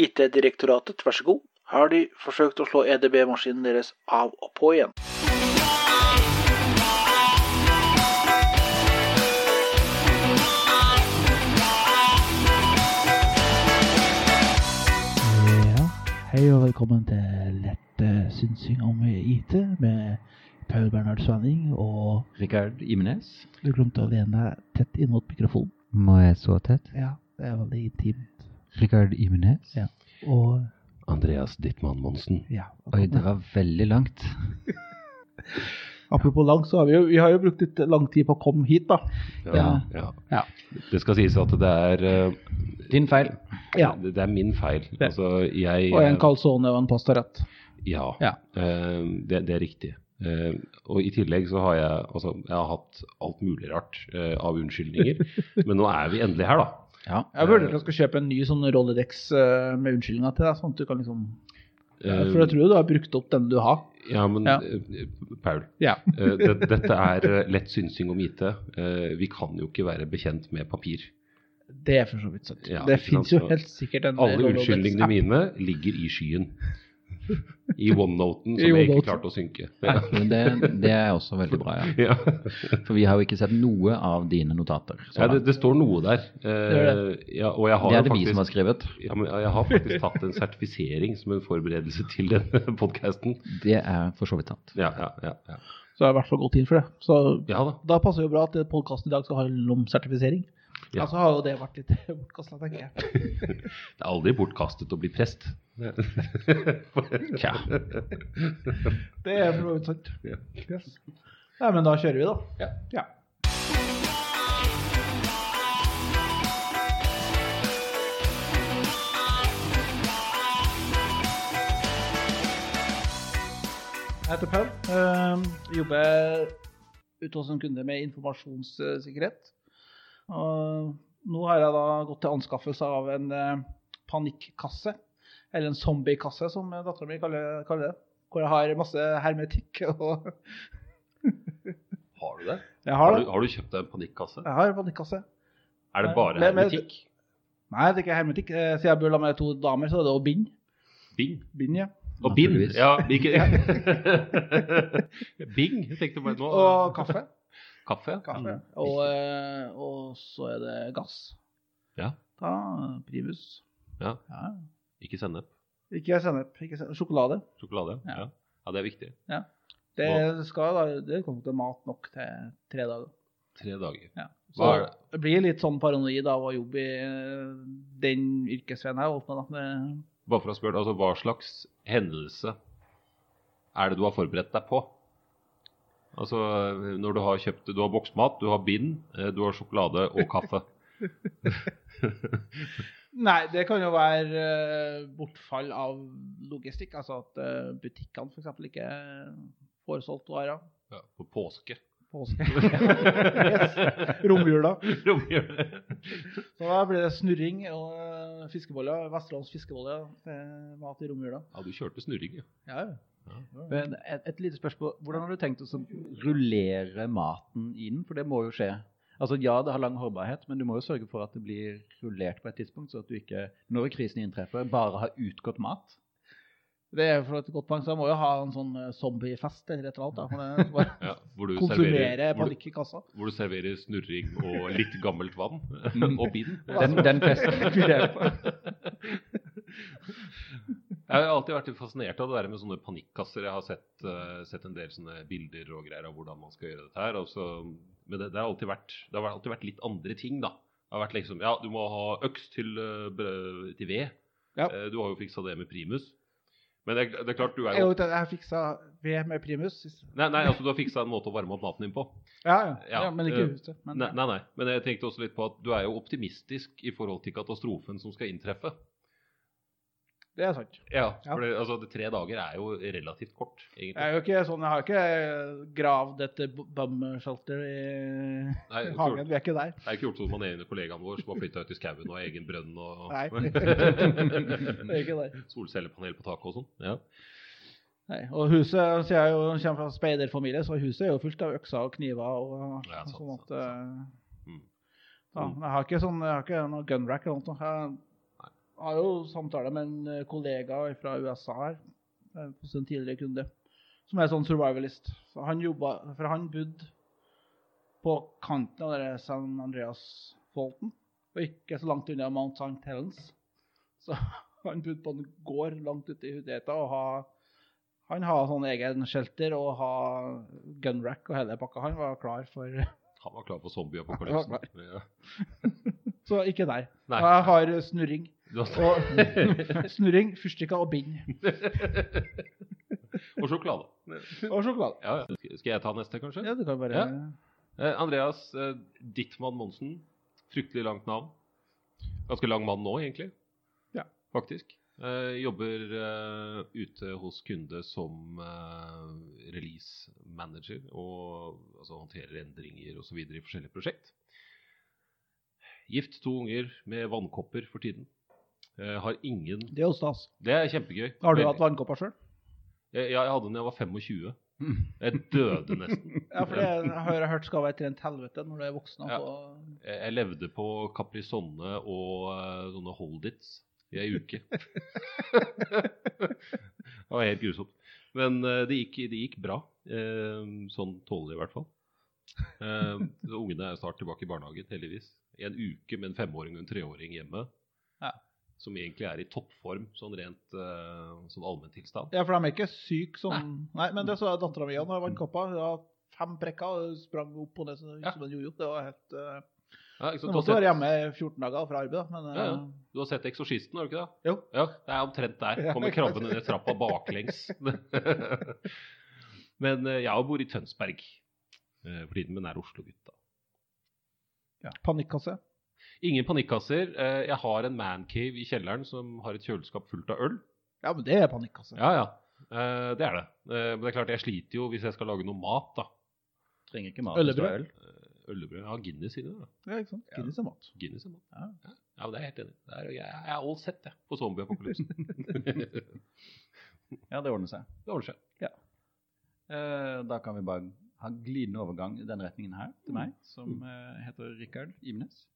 IT-direktoratet, vær så god. Har de forsøkt å slå EDB-maskinen deres av og på igjen? Ja, hei og velkommen til lett eh, synsing om IT med Paul Bernhard Svanning, og Rikard Imenes. du glemte å lene deg tett inn mot mikrofonen. Må jeg så tett? Ja, det er veldig intimt. Rikard Imenes? Ja. Og Andreas Dittmann Monsen. ja, Oi, det var veldig langt. apropos langt, så har vi jo, vi har jo brukt litt lang tid på å komme hit da. Ja, ja. Ja. Det skal sies at det er, uh, Din feil. Ja. det, det er min feil. Altså, jeg Og en calzone og en pastarett. Ja, Ja. eh, det, det er riktig. Uh, og i tillegg så har jeg altså, jeg har hatt alt mulig rart eh, av unnskyldninger. men nå er vi endelig her, da. Ja. Jeg vurderer å kjøpe en ny sånn Rolodex eh, med unnskyldninger til deg, sånn at du kan liksom Eh, For jeg tror du har brukt opp den du har. Ja, men Ja. eh, Paul. Ja. dette er lett synsing om IT. Vi kan jo ikke være bekjent med papir. Det er for så vidt sant. Ja, det fins jo helt sikkert en Alle unnskyldningene mine ligger i skyen. I OneNoten, I som jeg ikke klarte å synke. Men det, det er også veldig bra, ja. Ja. For vi har jo ikke sett noe av dine notater. Ja, det, det står noe der. Eh, ja, og jeg har det er det vi som har skrevet. ja, men jeg har faktisk tatt en sertifisering som en forberedelse til denne podkasten. Det er for så vidt sant. Ja, ja, ja, ja. Så jeg har i hvert fall gått inn for det. Så ja da. da passer det jo bra at podkasten i dag skal ha en sertifisering. Ja. Altså så har jo det vært litt bortkasta, tenker jeg. Det er aldri bortkastet å bli prest. Tja. Det er for så vidt sant. Ja. Yes. Nei, men da kjører vi, da. Ja. Ja. Jeg heter Paul. Uh, jobber ute hos en kunde med informasjonssikkerhet. Og nå har jeg da gått til anskaffelse av en eh, panikkasse, eller en zombiekasse som dattera mi kaller, kaller det. Hvor jeg har masse hermetikk og Har du det? Jeg Har har du, har du kjøpt deg en panikkasse? Jeg har en panikkasse. Er det bare Men- men- hermetikk? Nei, det er ikke hermetikk. Eh, Siden jeg bor sammen med to damer, så er det å bind. Bing? Bind, ja. Og bind? Ja, ikke Bing? Jeg tenkte bare nå. Og kaffe. Kaffe? kaffe. Mm. Og, eh, og så er det gass. Ja. Da Primus. Ja. Ja. Ikke sennep. Ikke sennep. Ikke sennep. Sjokolade. Sjokolade? Ja. Ja. ja, det er viktig. Det skal da, det kommer til mat nok til tre dager. Tre dager. Ja. Så Hva er det? det blir litt sånn paranoid av å jobbe i eh, den yrkesveien jeg holdt med. Bare for å spørre, altså, hva slags hendelse er det du har forberedt deg på? Altså, når du har kjøpt Du har boksmat, du har bind, eh, du har sjokolade og kaffe. Nei, det kan jo være eh, bortfall av logistikk. Altså at uh, butikkene f.eks. ikke får solgt varer. Ja, på påske. Påske. yes. Romjula. Romjula. Så da blir det snurring og eh, fiskeboller. Vesterålens fiskeboller mat i romjula. Ja, du kjørte snurring. Ja, ja. Men et, et lite spørsmål. Hvordan har du tenkt å rullere maten inn? For det må jo skje. Altså Ja, det har lang holdbarhet, men du må jo sørge for at det blir rullert på et tidspunkt, så at du ikke, når krisen inntreffer, bare har utgått mat. Det er for et godt poeng, så jeg må jo ha en sånn eh, zombiefest eller et eller annet. Da. Ja hvor, du konsumere serverer, hvor, du, panikk i kassa. hvor du serverer snurring og litt gammelt vann. Og bind. Den, den festen vil jeg har alltid vært fascinert av det der med sånne panikkasser. Jeg har sett, uh, sett en del sånne bilder og greier av hvordan man skal gjøre dette her. Altså, men det, det, har alltid vært, det har alltid vært litt andre ting, da. Det har vært liksom, ja, Du må ha øks til, uh, til ved. Ja. Uh, Du har jo fiksa det med primus. Men det, det er klart, du er jo Jeg har jeg fiksa ved med primus. Nei, nei altså du har fiksa en måte å varme opp maten din på. Ja, ja. Ja, ja men ikke huset. Men, Nei, nei, nei, men jeg tenkte også litt på at du er jo optimistisk i forhold til katastrofen som skal inntreffe. Det er sant. Ja, Ja. for det, altså, det, tre dager er jo relativt kort, Jeg er jo ikke sånn, jeg har ikke gravd et bum-shelter i Nei, hagen. Vi er ikke der. Det er ikke gjort som han ene kollegaen vår som har flytta ut i skauen og har egen brønn og Nei. Det er ikke der. solcellepanel på taket og sånn. Ja. Nei. Og huset, siden jeg jo kommer fra speiderfamilie, så huset er jo fullt av økser og kniver. og Ja, sant, sånn at, sant, eh, Mm. ja, jeg har ikke sånn, jeg har ikke noe gunrack eller noe. Har jo samtale med en eh, kollega fra USA her, eh, hos en tidligere kunde, som er sånn survivalist. Så han jobba, for han bodde på kanten av det San Andreas-folten, og ikke så langt unna Mount St. Helens. Så han bodde på en gård langt ute i Hudeta og ha, han har sånn egen shelter og ha gunrack og hele pakka. Han var klar for Han var klar for zombieapokalypsen. Ja. Så ikke der. Nei. Jeg har snurring. Og snurring, fyrstikker og bind. Og sjokolade. Og sjokolade. Ja, ja. Skal jeg ta neste, kanskje? Ja, du kan bare Ja. Eh, Andreas eh, Dittmann Monsen. Fryktelig langt navn. Ganske lang mann nå, egentlig. Ja. Faktisk. Eh, jobber eh, ute hos kunde som eh, release manager og altså, håndterer endringer osv. i forskjellige prosjekt. Gift, to unger med vannkopper for tiden. Eh, har ingen Det er jo stas. Det er kjempegøy. Har du hatt vannkopper sjøl? Jeg, jeg hadde den da jeg var 25. Jeg døde nesten. Ja, for det jeg har jeg hørt skal være et rent helvete når du er voksen. Ja. Altså. Jeg, jeg levde på Caprisonne og eh, sånne Hold-Its i ei uke. det var helt grusomt. Men eh, det, gikk, det gikk bra. Sånn tålelig, i hvert fall. Så ungene er snart tilbake i barnehagen, heldigvis. En uke med en femåring og en treåring hjemme. Ja. Som egentlig er i toppform, sånn rent uh, sånn allmenntilstand. Ja, for de er ikke syke sånn Nei, men det så dattera mi hadde vannkopper. Hun hadde fem prikker og sprang opp og ned som Ja. en jojo. Det var helt uh, Ja? Du måtte sett... være hjemme 14 dager fra arbeid, da. Men Ja, ja. eh, du har sett Eksorsisten, har du ikke det? Jo. Ja, det er omtrent der. Kommer krabbene ned trappa baklengs. Men uh, jeg bor i Tønsberg eh, for tiden, men er Oslo-gutt, da. panikkasse. Ingen panikkasser. Eh, Jeg har en mancave i kjelleren som har et kjøleskap fullt av øl. Ja, men det er panikkasse. Ja, ja. Eh, Det er det. Eh, Men det er klart, jeg sliter jo hvis jeg skal lage noe mat, da. Trenger ikke mat. Øllebrød? Øllebrød. Ja, Guinness i det. da. Ja, ikke sant? Guinness er mat. Guinness er mat. Ja. Ja, ja, men det er jeg helt enig i. Er- Jeg jeg er all set, jeg, på zombieapokalypsen. Ja, det ordner seg. Det ordner seg. Ja. da kan vi bare ha glidende overgang i den retningen her til meg, som eh, heter Rikard Imnes.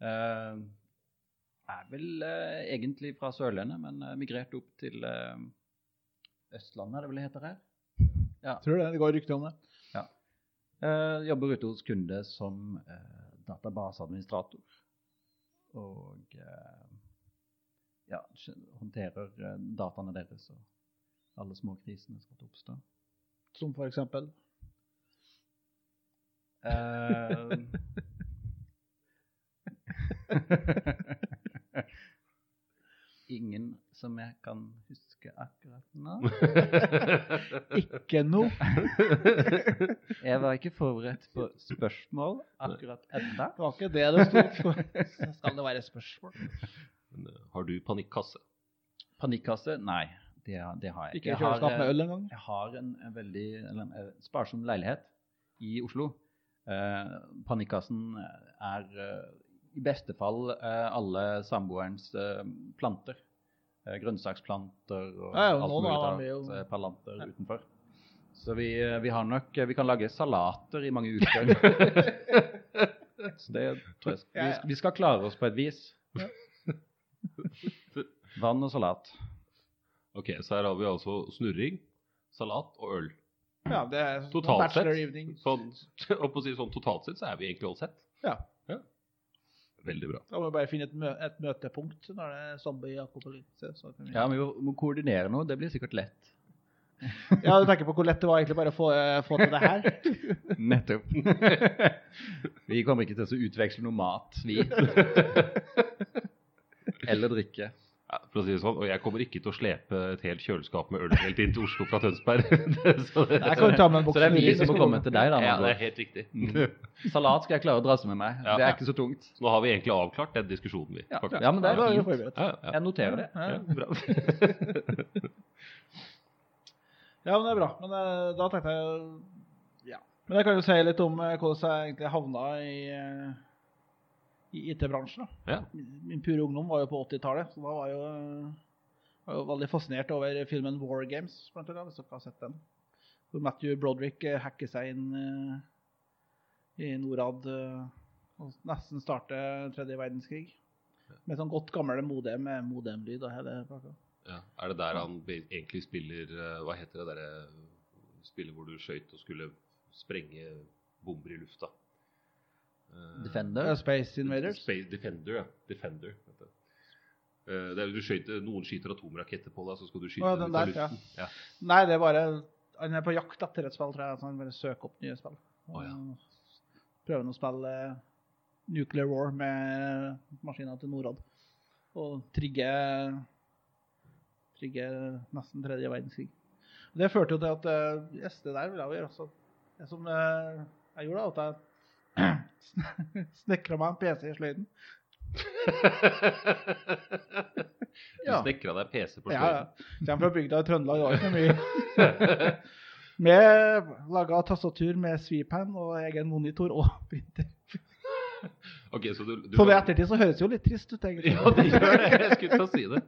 Eh, er vel uh, egentlig fra Sørlandet, men uh, migrert opp til eh, Østlandet, er det vel det heter her. Tror det. Det går rykter om det. Ja. jobber ute hos kunde som eh, databaseadministrator. Og eh, ja, håndterer eh, dataene deres og alle små krisene som måtte oppstå. Som for eksempel Eh, Ingen som jeg kan huske akkurat nå. Ikke noe. Jeg var ikke forberedt på spørsmål akkurat enda. Det var ikke det det sto for. Skal det være spørsmål? Eh, Har du panikkasse? Panikkasse? Nei, det, det har jeg Ikke Ikke kjøleskap med eh, øl engang? Jeg har en, en veldig eller en, eh, sparsom leilighet i Oslo. Eh, panikkassen er i beste fall eh, alle samboerens eh, planter. Eh, grønnsaksplanter og Ja, ja, alt mulig annet jo- planter utenfor. Så vi, vi har nok Vi kan lage salater i mange uker. Så det tror jeg vi, vi skal klare oss på et vis. Vann og salat. Ok, så her har vi altså snurring, salat og øl. Ja, det er Totalt bachelor sett. evening. Sånn, å si sånn totalt sett så er vi egentlig all sett. Ja. Veldig bra. Da må vi bare finne et, mø et møtepunkt når det er zombie-apokalypse. vi- Ja, men vi må, må koordinere noe. Det blir sikkert lett. Ja, du tenker på hvor lett det var egentlig bare å få, eh, få til det her? Nettopp. vi kommer ikke til å utveksle noe mat, vi. Eller drikke. Ja, for å si det sånn, Og jeg kommer ikke til å slepe et helt kjøleskap med øl helt inn til Oslo fra Tønsberg. så det, Nei, så, Så det er vi som må komme til deg, da. ja, det er helt riktig. Mm. Salat skal jeg klare å drasse med meg. Ja. Det er ikke så tungt. Så nå har vi egentlig avklart den diskusjonen, vi. Ja, faktisk. ja men det er jo fint. Jeg noterer det. Ja. Ja, bra. Ja, men det er bra. Men eh, da tenkte jeg Ja. Men jeg kan jo si litt om eh, hvordan jeg egentlig havna i, eh, i IT-bransjen. Ja. Min pure ungdom var jo på 80-tallet, så da var jeg jo, var jo veldig fascinert over filmen War Games, blant annet, hvis dere har sett den. Hvor Matthew Broderick eh, hacker seg inn eh, i Norad eh, og nesten starter tredje verdenskrig. Med sånn godt gammel modem med modemlyd og hele pakka. Ja. Er det der han egentlig spiller Hva heter det derre spillet hvor du skøyt og skulle sprenge bomber i lufta? Eh, Defender? Uh, Space Invaders. Space Defender, ja. Defender. Uh, du. Eh, det er, du skjøter, noen skyter atomraketter på deg, så skal du skyte dem den der, ja. luften. Ja. Nei, det er bare Han er på jakt etter et spill, tror jeg. Så han bare søker opp nye spill. Oh, ja. Prøver å spille eh, Nuclear War med maskiner til Norad. Og trigge Trigge nesten tredje verdenskrig. Det førte jo til at yes, det der vil jeg jo gjøre også. Det som jeg gjorde, da, at jeg snekra meg en PC i sløyden. Du Ja. snekra deg PC på Ja, sløyden. ja. Kommer fra bygda i Trøndelag, det var ikke mye. Med laga tastatur med sweepan og egen monitor og printer. Ok, så du, du Så det ettertid så høres jo litt trist ut, egentlig. Ja, det gjør det. Jeg skulle til å si det.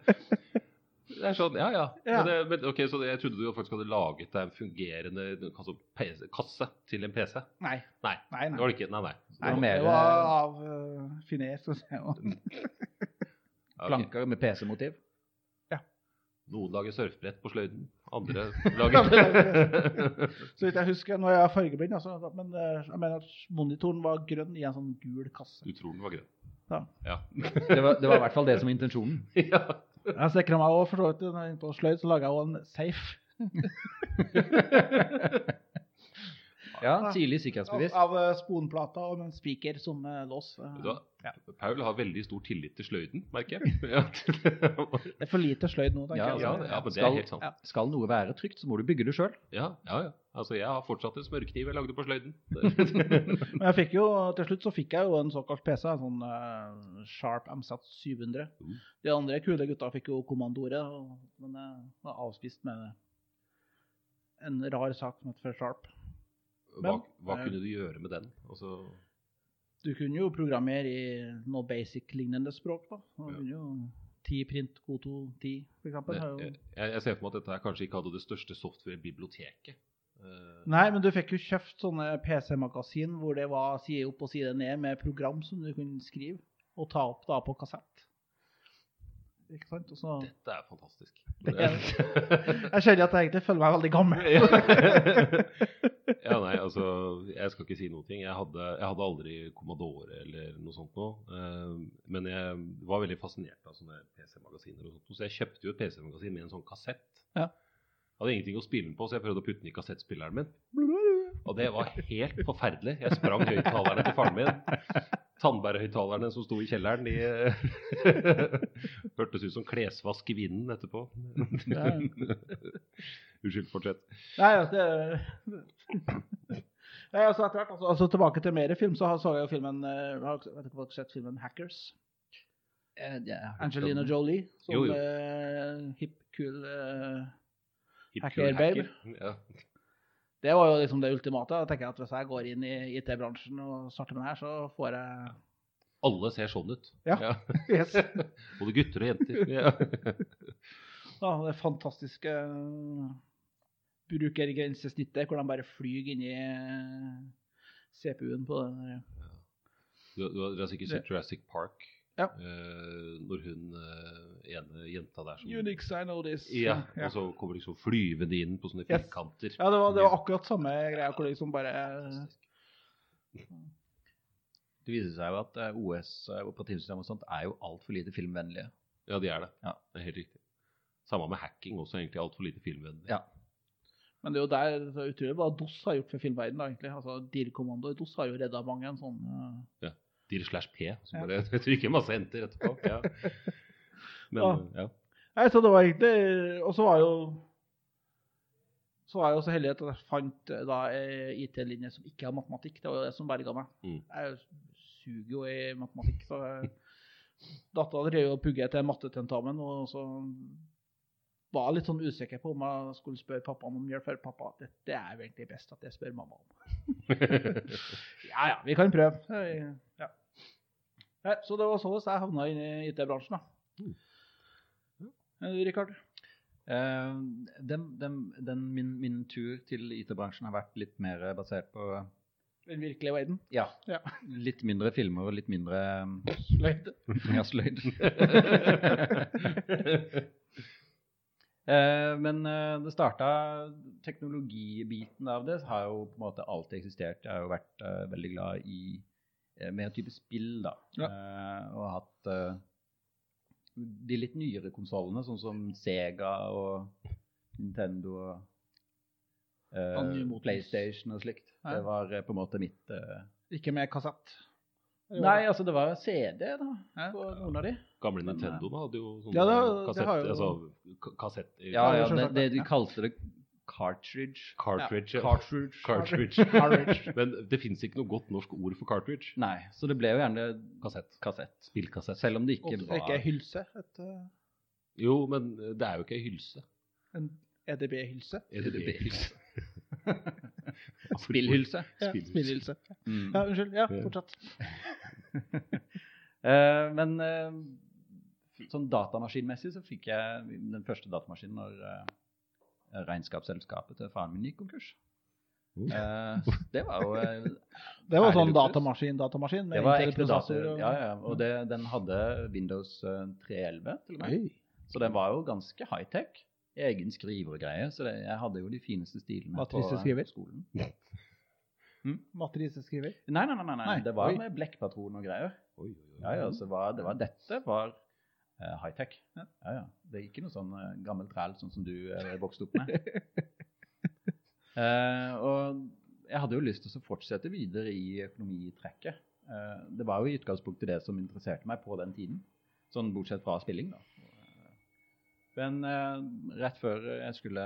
Det er sånn, ja, ja. Ja. Men men, ok, Så jeg trodde du faktisk hadde laget deg en fungerende altså, PC, kasse til en PC? Nei. Nei, Nei, det var det ikke. Nei, nei. nei var mer, det var eh, av uh, si, og- Ja, ok. Planker med PC-motiv? Ja. Noen lager surfbrett på sløyden, andre lager Så vidt jeg husker, nå er jeg fargeblind, altså, men eh, jeg mener at monitoren var grønn i en sånn gul kasse. Du tror den var grønn? Ja. Ja. Det var, det var i hvert fall det som var intensjonen. ja. Jeg sikra meg òg, for så vidt, når jeg på sløyd, så laga jeg òg en safe. Ja, tidlig Av, sikkerhetsbevis. av sponplata sponplater og med en spiker som eh, lås. eh. Vet? Ja. Paul har veldig stor tillit til sløyden, merker jeg. Det er for lite sløyd nå, tenker Ja, jeg. ja, altså. ja men det Skal- er helt sant. ja. Skal noe være trygt, så må du bygge det sjøl. Ja, ja, ja. Altså, jeg har fortsatt en smørkniv jeg lagde på sløyden. Men jeg fikk jo, til slutt så fikk jeg jo en såkalt PC, en sånn uh, Sharp MZ 700. Mm. De andre kule gutta fikk jo kommandoret, og- men jeg var avspist med en rar sak som het for Sharp. Hva, Men, hva eh, kunne du gjøre med den? Altså, Du kunne jo programmere i noe basic-lignende språk, da. Du Ja. kunne jo 10 print Koto 10, for eksempel. det, har jo- jeg, jeg ser for meg at dette her kanskje ikke hadde det største software-biblioteket. Eh, Nei, men du fikk jo kjøpt sånne PC-magasin hvor det var side opp og side ned med program som du kunne skrive og ta opp da på kassett. Ikke sant? Så, Dette er fantastisk. Det jeg kjenner at jeg egentlig føler meg veldig gammel. ja, nei, altså, jeg skal ikke si noe. Jeg hadde, jeg hadde aldri Commodore eller noe sånt noe. eh, men jeg var veldig fascinert av sånne PC-magasiner. og sånt, Så jeg kjøpte jo et PC-magasin med en sånn kassett. Ja. Jeg hadde ingenting å spille den på, så jeg prøvde å putte den i kassettspilleren min. Og det var helt forferdelig. Jeg sprang høyttalerne til faren min. Tandbærhøyttalerne som sto i kjelleren, de hørtes ut som klesvask i vinden etterpå. Unnskyld, fortsett. Nei, altså, det Nei, altså, etter hvert, altså, altså Tilbake til mer film, så så jeg jo filmen eh, har vet ikke om dere har sett filmen 'Hackers'? Angelina Jolie som Jo, jo. Uh, hipp, kul uh, Hip Hacker cool babe. Ja. Det var jo liksom det ultimate. Da tenker jeg at Hvis jeg går inn i IT-bransjen og starter med det her, så får jeg Alle ser sånn ut. Ja. Yes. Både gutter og jenter. Ja. Ja, det fantastiske eh, brukergrensesnittet hvor de bare flyr inn i eh, CPU-en på den. Du, du, har sikkert sett Jurassic Park. Ja. Uh, når hun uh, ene jenta der som Unix, I know this. ja, ja. Og så kommer liksom flyvende inn på sånne Yes. Ja, det var, det var akkurat samme greia hvor liksom bare Det viser seg jo at eh, OS, operativsystem og sånt, er jo altfor lite filmvennlige. Ja, de er det. Ja. Det er helt riktig. Samme med hacking, også egentlig altfor lite filmvennlig. Ja. Men det er jo der så utrolig hva DOS har gjort for filmverdenen, egentlig. Altså, DIR-kommando i DOS har jo redda mange en sånn eh, Dir slash P, så Ja. det trykker masse enter etterpå. Ja. Men Ja. ja. Nei, så det var egentlig Og så var jo så var jeg jo så heldig at jeg fant eh, da ei IT-linje som ikke har matematikk. Det var jo det som berga meg. Mm. Jeg suger jo i matematikk. så Dattera drev og pugga til mattetentamen, og så var jeg litt sånn usikker på om jeg skulle spørre pappa om hjelp. For pappa, det, det er jo egentlig best at jeg spør mamma om. Ja ja, vi kan prøve. Ja. Nei, så det var sånn jeg havna inn i IT-bransjen, da. Eh, Rikard? Eh, den, den, den, min, min tur til IT-bransjen har vært litt mer basert på Den virkelige verden. Ja. Ja. Litt mindre filmer og litt mindre Sløyd. Ja, sløyd. Eh, Men eh, det starta Teknologibiten av det har jo på en måte alltid eksistert. Jeg har jo vært eh, veldig glad i eh, en type spill, da. Ja. Uh, og hatt uh, de litt nyere konsollene, sånn som Sega og Nintendo og eh, motors. PlayStation og slikt. Ja. Det var på en måte mitt Ikke med kassett. Nei, altså det var CD, da, Ja. noen av de. Gamle Nintendo da, hadde jo sånn Ja, kassett, altså, kassett. Ja, Ja, ja, det det, de kalte det cartridge. Cartridge. ja. Cartridge. Cartridge. Cartridge. Men det fins ikke noe godt norsk ord for cartridge. Nei, så det ble jo gjerne Kassett. kassett. Spillkassett. Selv om det ikke var ikke hylse. Et, uh... Jo, men det er jo ikke ei hylse. en EDB-hylse. EDB-hylse. Spillhylse. Ja, Spillhylse. Mm. Ja, unnskyld. Ja, fortsatt. fortsett. Eh, men uh, sånn datamaskinmessig så fikk jeg den første datamaskinen når regnskapsselskapet til faren min gikk konkurs. Eh, det var jo eh, Det var sånn datamaskin, datamaskin med Det var ekte Intel-prosessor. og- Ja, ja. Og det, den hadde Windows eh, 311 til og med. Oi. Så den var jo ganske high-tech. Egen skriver og greier. Så det, jeg hadde jo de fineste stilene på Matriseskriver? skolen. Matriseskriver. Nei, nei, nei, nei, nei. Det var oi. med blekkpatron og greier. Oi. Ja, ja, så var, det var, dette var eh, high-tech. Ja. Ja, ja. Det er ikke noe sånn uh, gammel træl sånn som du uh, vokste opp med. Eh, og jeg hadde jo lyst til å fortsette videre i økonomitrekket. Eh, det var jo i utgangspunktet det som interesserte meg på den tiden. Sånn bortsett fra spilling, da. Men eh, rett før jeg skulle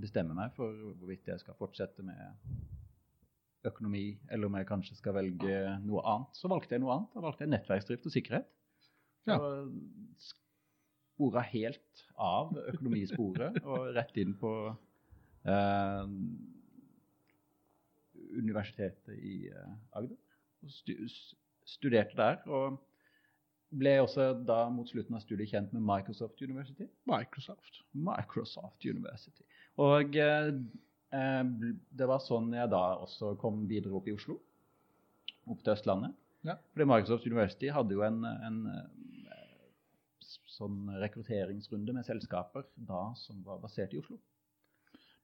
bestemme meg for hvorvidt jeg skal fortsette med økonomi, eller om jeg kanskje skal velge noe annet, så valgte jeg noe annet. Da valgte jeg nettverksdrift og sikkerhet. Ja. Og spora helt av økonomisporet og rett inn på eh, universitetet i eh, Agder. Og stu, studerte der. og ble også da mot slutten av studiet kjent med Microsoft University. Microsoft. Microsoft University. Og eh, eh, det var sånn jeg da også kom videre opp i Oslo. Opp til Østlandet. Ja. Fordi Microsoft University hadde jo en, en sånn rekrutteringsrunde med selskaper da som var basert i Oslo.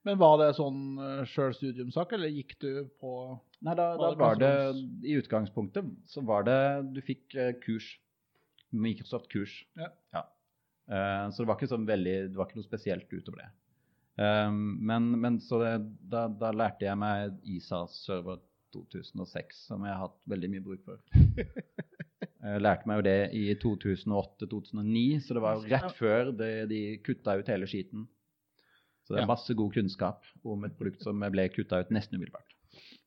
Men var det sånn uh, sjøl studiumsak, eller gikk du på Nei, da, da det var det? I utgangspunktet så var det Du fikk eh, kurs. Microsoft-kurs. Ja. Eh, så det var ikke sånn veldig Det var ikke noe spesielt utover det. Um, men, men så det, da, da lærte jeg meg ISA-server 2006, som jeg har hatt veldig mye bruk for. Jeg lærte meg jo det i 2008-2009, så det var jo rett før det, de kutta ut hele skiten. Så det er masse god kunnskap om et produkt som ble kutta ut nesten umiddelbart.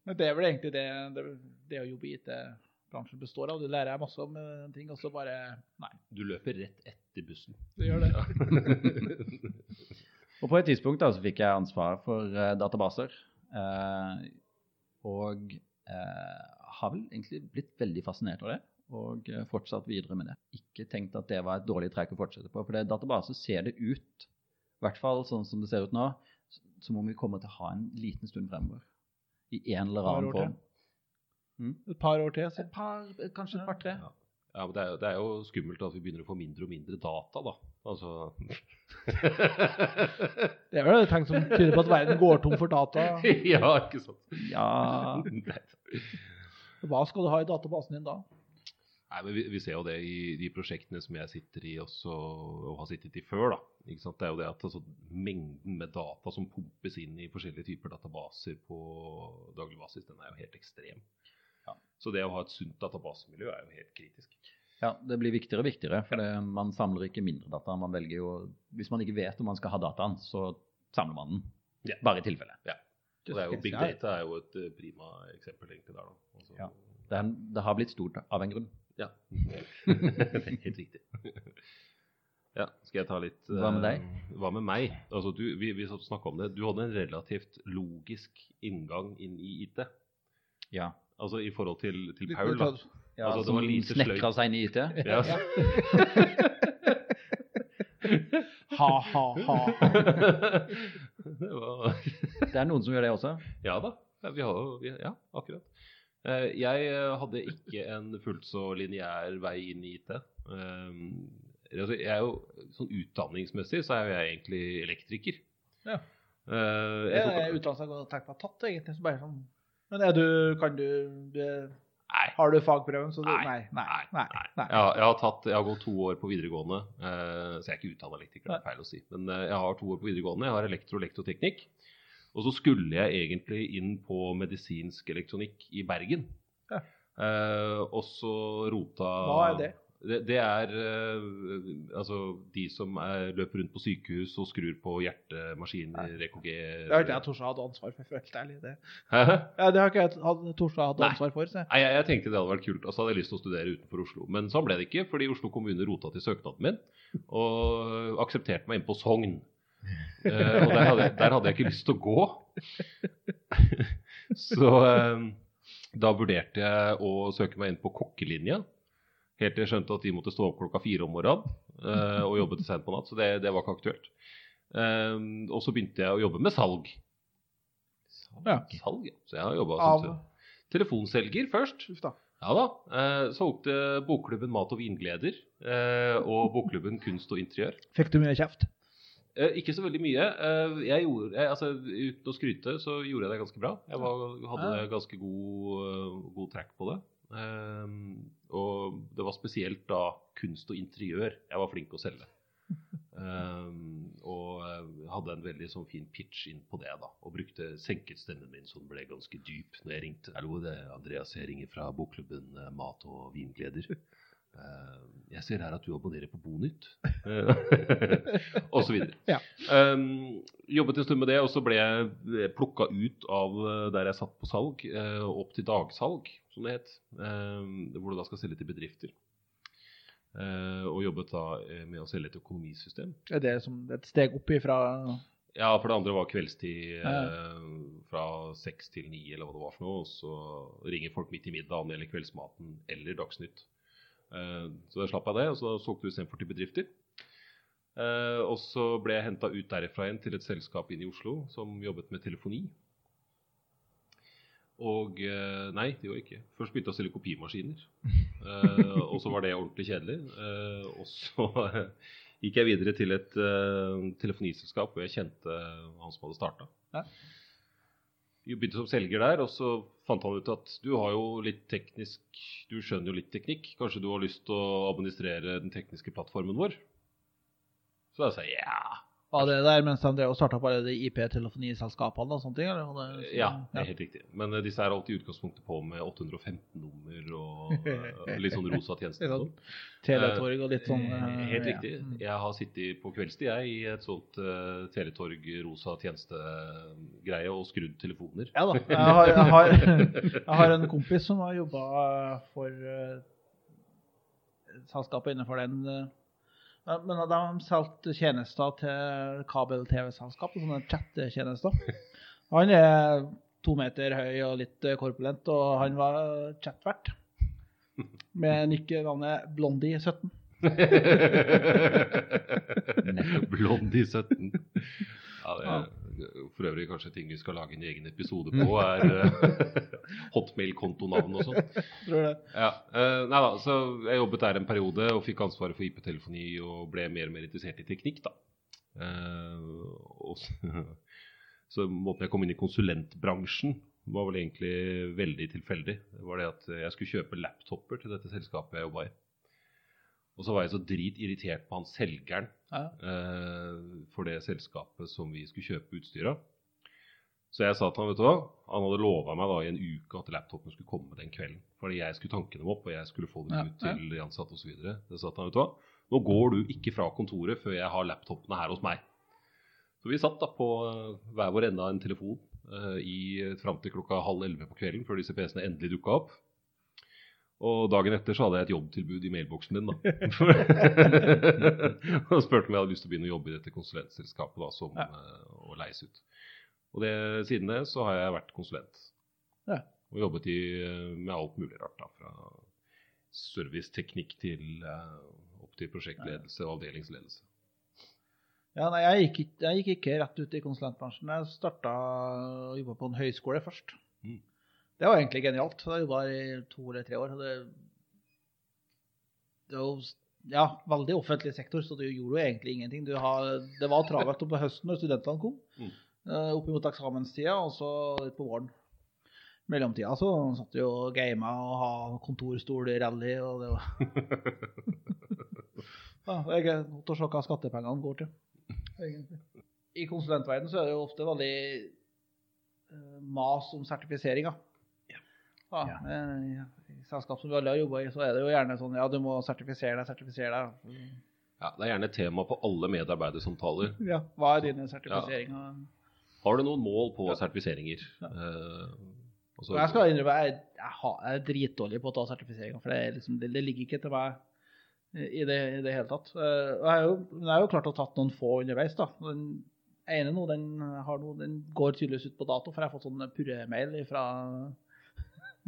Men det er vel egentlig det det, det å jobbe i IT-bransjen består av. Du lærer masse om eh, ting, og så bare Nei, Du løper rett etter bussen. du gjør det. Ja. Og på et tidspunkt da, så fikk jeg ansvar for uh, databaser. Uh, og uh, har vel egentlig blitt veldig fascinert av det. Og eh, fortsatt videre med det. Ikke tenkt at det var et dårlig trekk å fortsette på. For det databaser ser det ut, i hvert fall sånn som det ser ut nå, som om vi kommer til å ha en liten stund fremover. I en eller annen form. Mm? Et par år til. Så. Et par, kanskje et par-tre. Ja. Ja, men det er, jo- det er jo skummelt at vi begynner å få mindre og mindre data, da. Altså Det er vel et tegn som tyder på at verden går tom for data. Ja, ikke sant? Ja, Hva skal du ha i databasen din da? Nei, men vi, vi ser jo det i de prosjektene som jeg sitter i også, og har sittet i før. da. Ikke sant? Det er jo det at altså, Mengden med data som pumpes inn i forskjellige typer databaser på daglig basis, den er jo helt ekstrem. Ja. Så det å ha et sunt databasemiljø er jo helt kritisk. Ja, det blir viktigere og viktigere, for det, man samler ikke mindre data. Man velger jo, Hvis man ikke vet om man skal ha dataen, så samler man den. Ja. Bare i tilfelle. Og det er jo, Big data er jo et eh, prima eksempel egentlig der, da. Altså, Ja. Det, er, det har blitt stort av en grunn. Ja. det er helt riktig. Ja, skal jeg ta litt uh, Hva med deg? Hva med meg? Altså, du, vi vi snakka om det. Du hadde en relativt logisk inngang inn i IT. Ja. Altså i forhold til, til Paul, da. ja Altså, det som var lite snekra seg inn i IT. Ja. Ha, ha, ha. det var Det er noen som gjør det også. Ja da. Ja, vi har, jo- ja akkurat. Eh, Jeg eh, hadde ikke en fullt så lineær vei inn i IT. Um, altså, jeg er jo, sånn Utdanningsmessig så er jo jeg egentlig elektriker. Ja. Eh, jeg tok- er utdannelse jeg tenkt meg tatt, egentlig. Så bare sånn. Men er du, kan du, du Nei. Har du fagprøven, så du Nei, Nei. Nei. Nei, nei, nei. Jeg, har, jeg, har tatt, jeg har gått to år på videregående, eh, så jeg er ikke utdannet elektriker. det er feil å si. Men eh, jeg har to år på videregående. Jeg har elektro- og elektroteknikk. Og så skulle jeg egentlig inn på medisinsk elektronikk i Bergen. Ja. Eh, og så rota Hva er det? Det, det er eh, altså de som er, løper rundt på sykehus og skrur på hjertemaskiner, EKG Det har ikke jeg Torstad hadde ansvar for, for helt ærlig. Det. Ja, det har ikke jeg hatt- tort å ansvar for. Så. Nei, jeg, jeg tenkte det hadde vært kult, Altså så hadde jeg lyst til å studere utenfor Oslo. Men sånn ble det ikke, fordi Oslo kommune rota til søknaden min og aksepterte meg inn på Sogn. Eh, og der hadde, der hadde jeg ikke lyst til å gå. så eh, da vurderte jeg å søke meg inn på kokkelinja. Helt til jeg skjønte at de måtte stå opp klokka fire om morgenen uh, og jobbe til sent på natt. Så det, det var ikke aktuelt. Um, og så begynte jeg å jobbe med salg. Ja. Salg, ja. Så jeg har jobba som telefonselger først. Uff da. Ja da. Uh, solgte bokklubben Mat og vingleder uh, og bokklubben Kunst og interiør. Fikk du mye kjeft? Eh, ikke så veldig mye. Eh, jeg gjorde, jeg, altså, uten å skryte så gjorde jeg det ganske bra. Jeg var, hadde ganske god, eh, god track på det. Eh, og det var spesielt da kunst og interiør jeg var flink å selge. Um, og hadde en veldig sånn fin pitch inn på det, da. Og brukte senket stemmen min så den ble ganske dyp når jeg ringte. Hallo, det er Andreas, jeg ringer fra bokklubben Mat og vingleder. Eh, jeg ser her at du abonnerer på Bonytt. osv. Ja. Um, jobbet en stund med det, og så ble jeg plukka ut av eh, der jeg satt på salg, uh, opp til dagsalg, som det het. Um, hvor du da skal selge til bedrifter. Uh, og jobbet da med å selge et økonomisystem. Er det som et steg opp ifra Ja, for det andre var kveldstid eh, fra seks til ni, eller hva det var for noe. Og så ringer folk midt i middagen eller kveldsmaten eller Dagsnytt. Eh, så da slapp jeg det, og så solgte vi istedenfor til bedrifter. Eh, og så ble jeg henta ut derifra igjen til et selskap inne i Oslo som jobbet med telefoni. Og eh, Nei, det gjorde ikke. Først begynte jeg å selge kopimaskiner. Og så var det ordentlig kjedelig. Og så gikk jeg videre til et telefoniselskap hvor jeg kjente han som hadde starta. Ja. Begynte som selger der, og så fant han ut at du har jo litt teknisk Du skjønner jo litt teknikk. Kanskje du har lyst til å administrere den tekniske plattformen vår? Så da sa jeg ja. Var det der mens de drev og starta på alle de IP-telefoniselskapene og sånne ting? Eller? Det, så, Ja, det er helt riktig. Men uh, disse er alltid i utgangspunktet på med 815 nummer og uh, litt sånn rosa tjenester. sånn. Teletorg og litt sånn uh, Helt riktig. Jeg har sittet på kveldstid jeg, i et sånt uh, Teletorg rosa tjenestegreie og skrudd telefoner. Ja da. Jeg har, jeg, har, jeg har en kompis som har jobba for selskapet innenfor den. Men de solgte tjenester til kabel-TV-selskap, sånne chattetjenester. Han er to meter høy og litt korpulent, og han var chatvert. Med nikkenavnet Blondie17. Blondie 17. Ja, det er for øvrig kanskje ting vi skal lage en egen episode på, er eh, hotmail-kontonavn og sånn. Tror det. Ja, eh, nei da, så Jeg jobbet der en periode og fikk ansvaret for IP-telefoni og ble mer og mer interessert i teknikk. da. Eh, så, så måten jeg kom inn i konsulentbransjen, var vel egentlig veldig tilfeldig. Det var det at jeg skulle kjøpe laptoper til dette selskapet jeg jobba i. Og så var jeg så dritirritert på han selgeren Ja. eh, for det selskapet som vi skulle kjøpe utstyr av. Så jeg sa til han, vet du hva, han hadde lova meg da i en uke at laptopen skulle komme den kvelden. Fordi jeg skulle tanke dem opp, og jeg skulle få dem Ja, ut til de ansatte osv. Så sa han, vet du hva, nå går du ikke fra kontoret før jeg har laptopene her hos meg. Så vi satt da på eh, hver vår ende av en telefon eh, i fram til klokka halv elleve på kvelden før disse PC-ene endelig dukka opp. Og dagen etter så hadde jeg et jobbtilbud i mailboksen min. da. og spurte om jeg hadde lyst til å begynne å jobbe i dette konsulentselskapet da, som, Ja. eh, og leise ut. Og det, siden det så har jeg vært konsulent. Ja. Og jobbet i, eh, med alt mulig rart. da, Fra serviceteknikk til eh, opp til prosjektledelse og avdelingsledelse. Ja, nei, jeg gikk, jeg gikk ikke rett ut i konsulentbransjen. Jeg starta å jobbe på en høyskole først. Mm. Det var egentlig genialt. Jeg jobba i to eller tre år. Det, det var ja, veldig offentlig sektor, så du gjorde jo egentlig ingenting. Du har, det var travelt på høsten når studentene kom, Mm. eh, opp mot eksamenstida, og så litt på våren. mellomtida så satt vi og gama og ha kontorstol-rally, og det var ja, Jeg er godt å se hva skattepengene går til, egentlig. I konsulentverdenen så er det jo ofte veldig eh, mas om sertifiseringer. Ja, eh, I selskap som vi alle har jobba i, så er det jo gjerne sånn ja, du må sertifisere deg, sertifisere deg. Ja, Det er gjerne tema på alle medarbeidersamtaler. Ja, hva er dine sertifiseringer? Har du noen mål på sertifiseringer? Ja. Eh, så- jeg skal innrømme jeg, jeg, er dritdårlig på å ta sertifiseringer, for det, er liksom, det, det ligger ikke til meg i det, i det hele tatt. Eh, Jeg har jo, jeg har jo klart å tatt noen få underveis. da. Den ene nå, den, har nå, den går tydeligvis ut på dato, for jeg har fått sånn purremail fra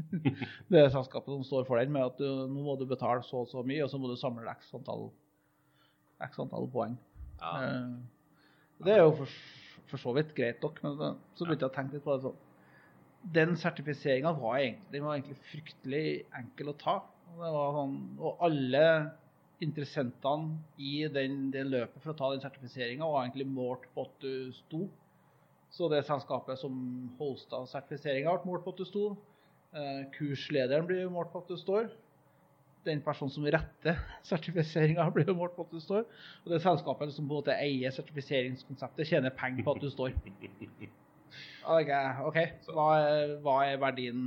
det selskapet som står for den, med at du, nå må du betale så og så mye, og så må du samle x antall, x antall poeng. ja. Eh, Det er jo for, for så vidt greit nok, men så, så begynte jeg å tenke litt på det sånn. Den sertifiseringa var, var egentlig fryktelig enkel å ta. Det sånn, og alle interessentene i den, det løpet for å ta den sertifiseringa var egentlig målt på at du sto. Så det selskapet som hosta sertifiseringa, ble målt på at du sto. Eh, kurslederen blir målt på at du står den personen som retter sertifiseringa, blir jo målt på at du står. Og det selskapet som på en måte eier sertifiseringskonseptet, tjener penger på at du står. Ok, ok. Hva er, hva er verdien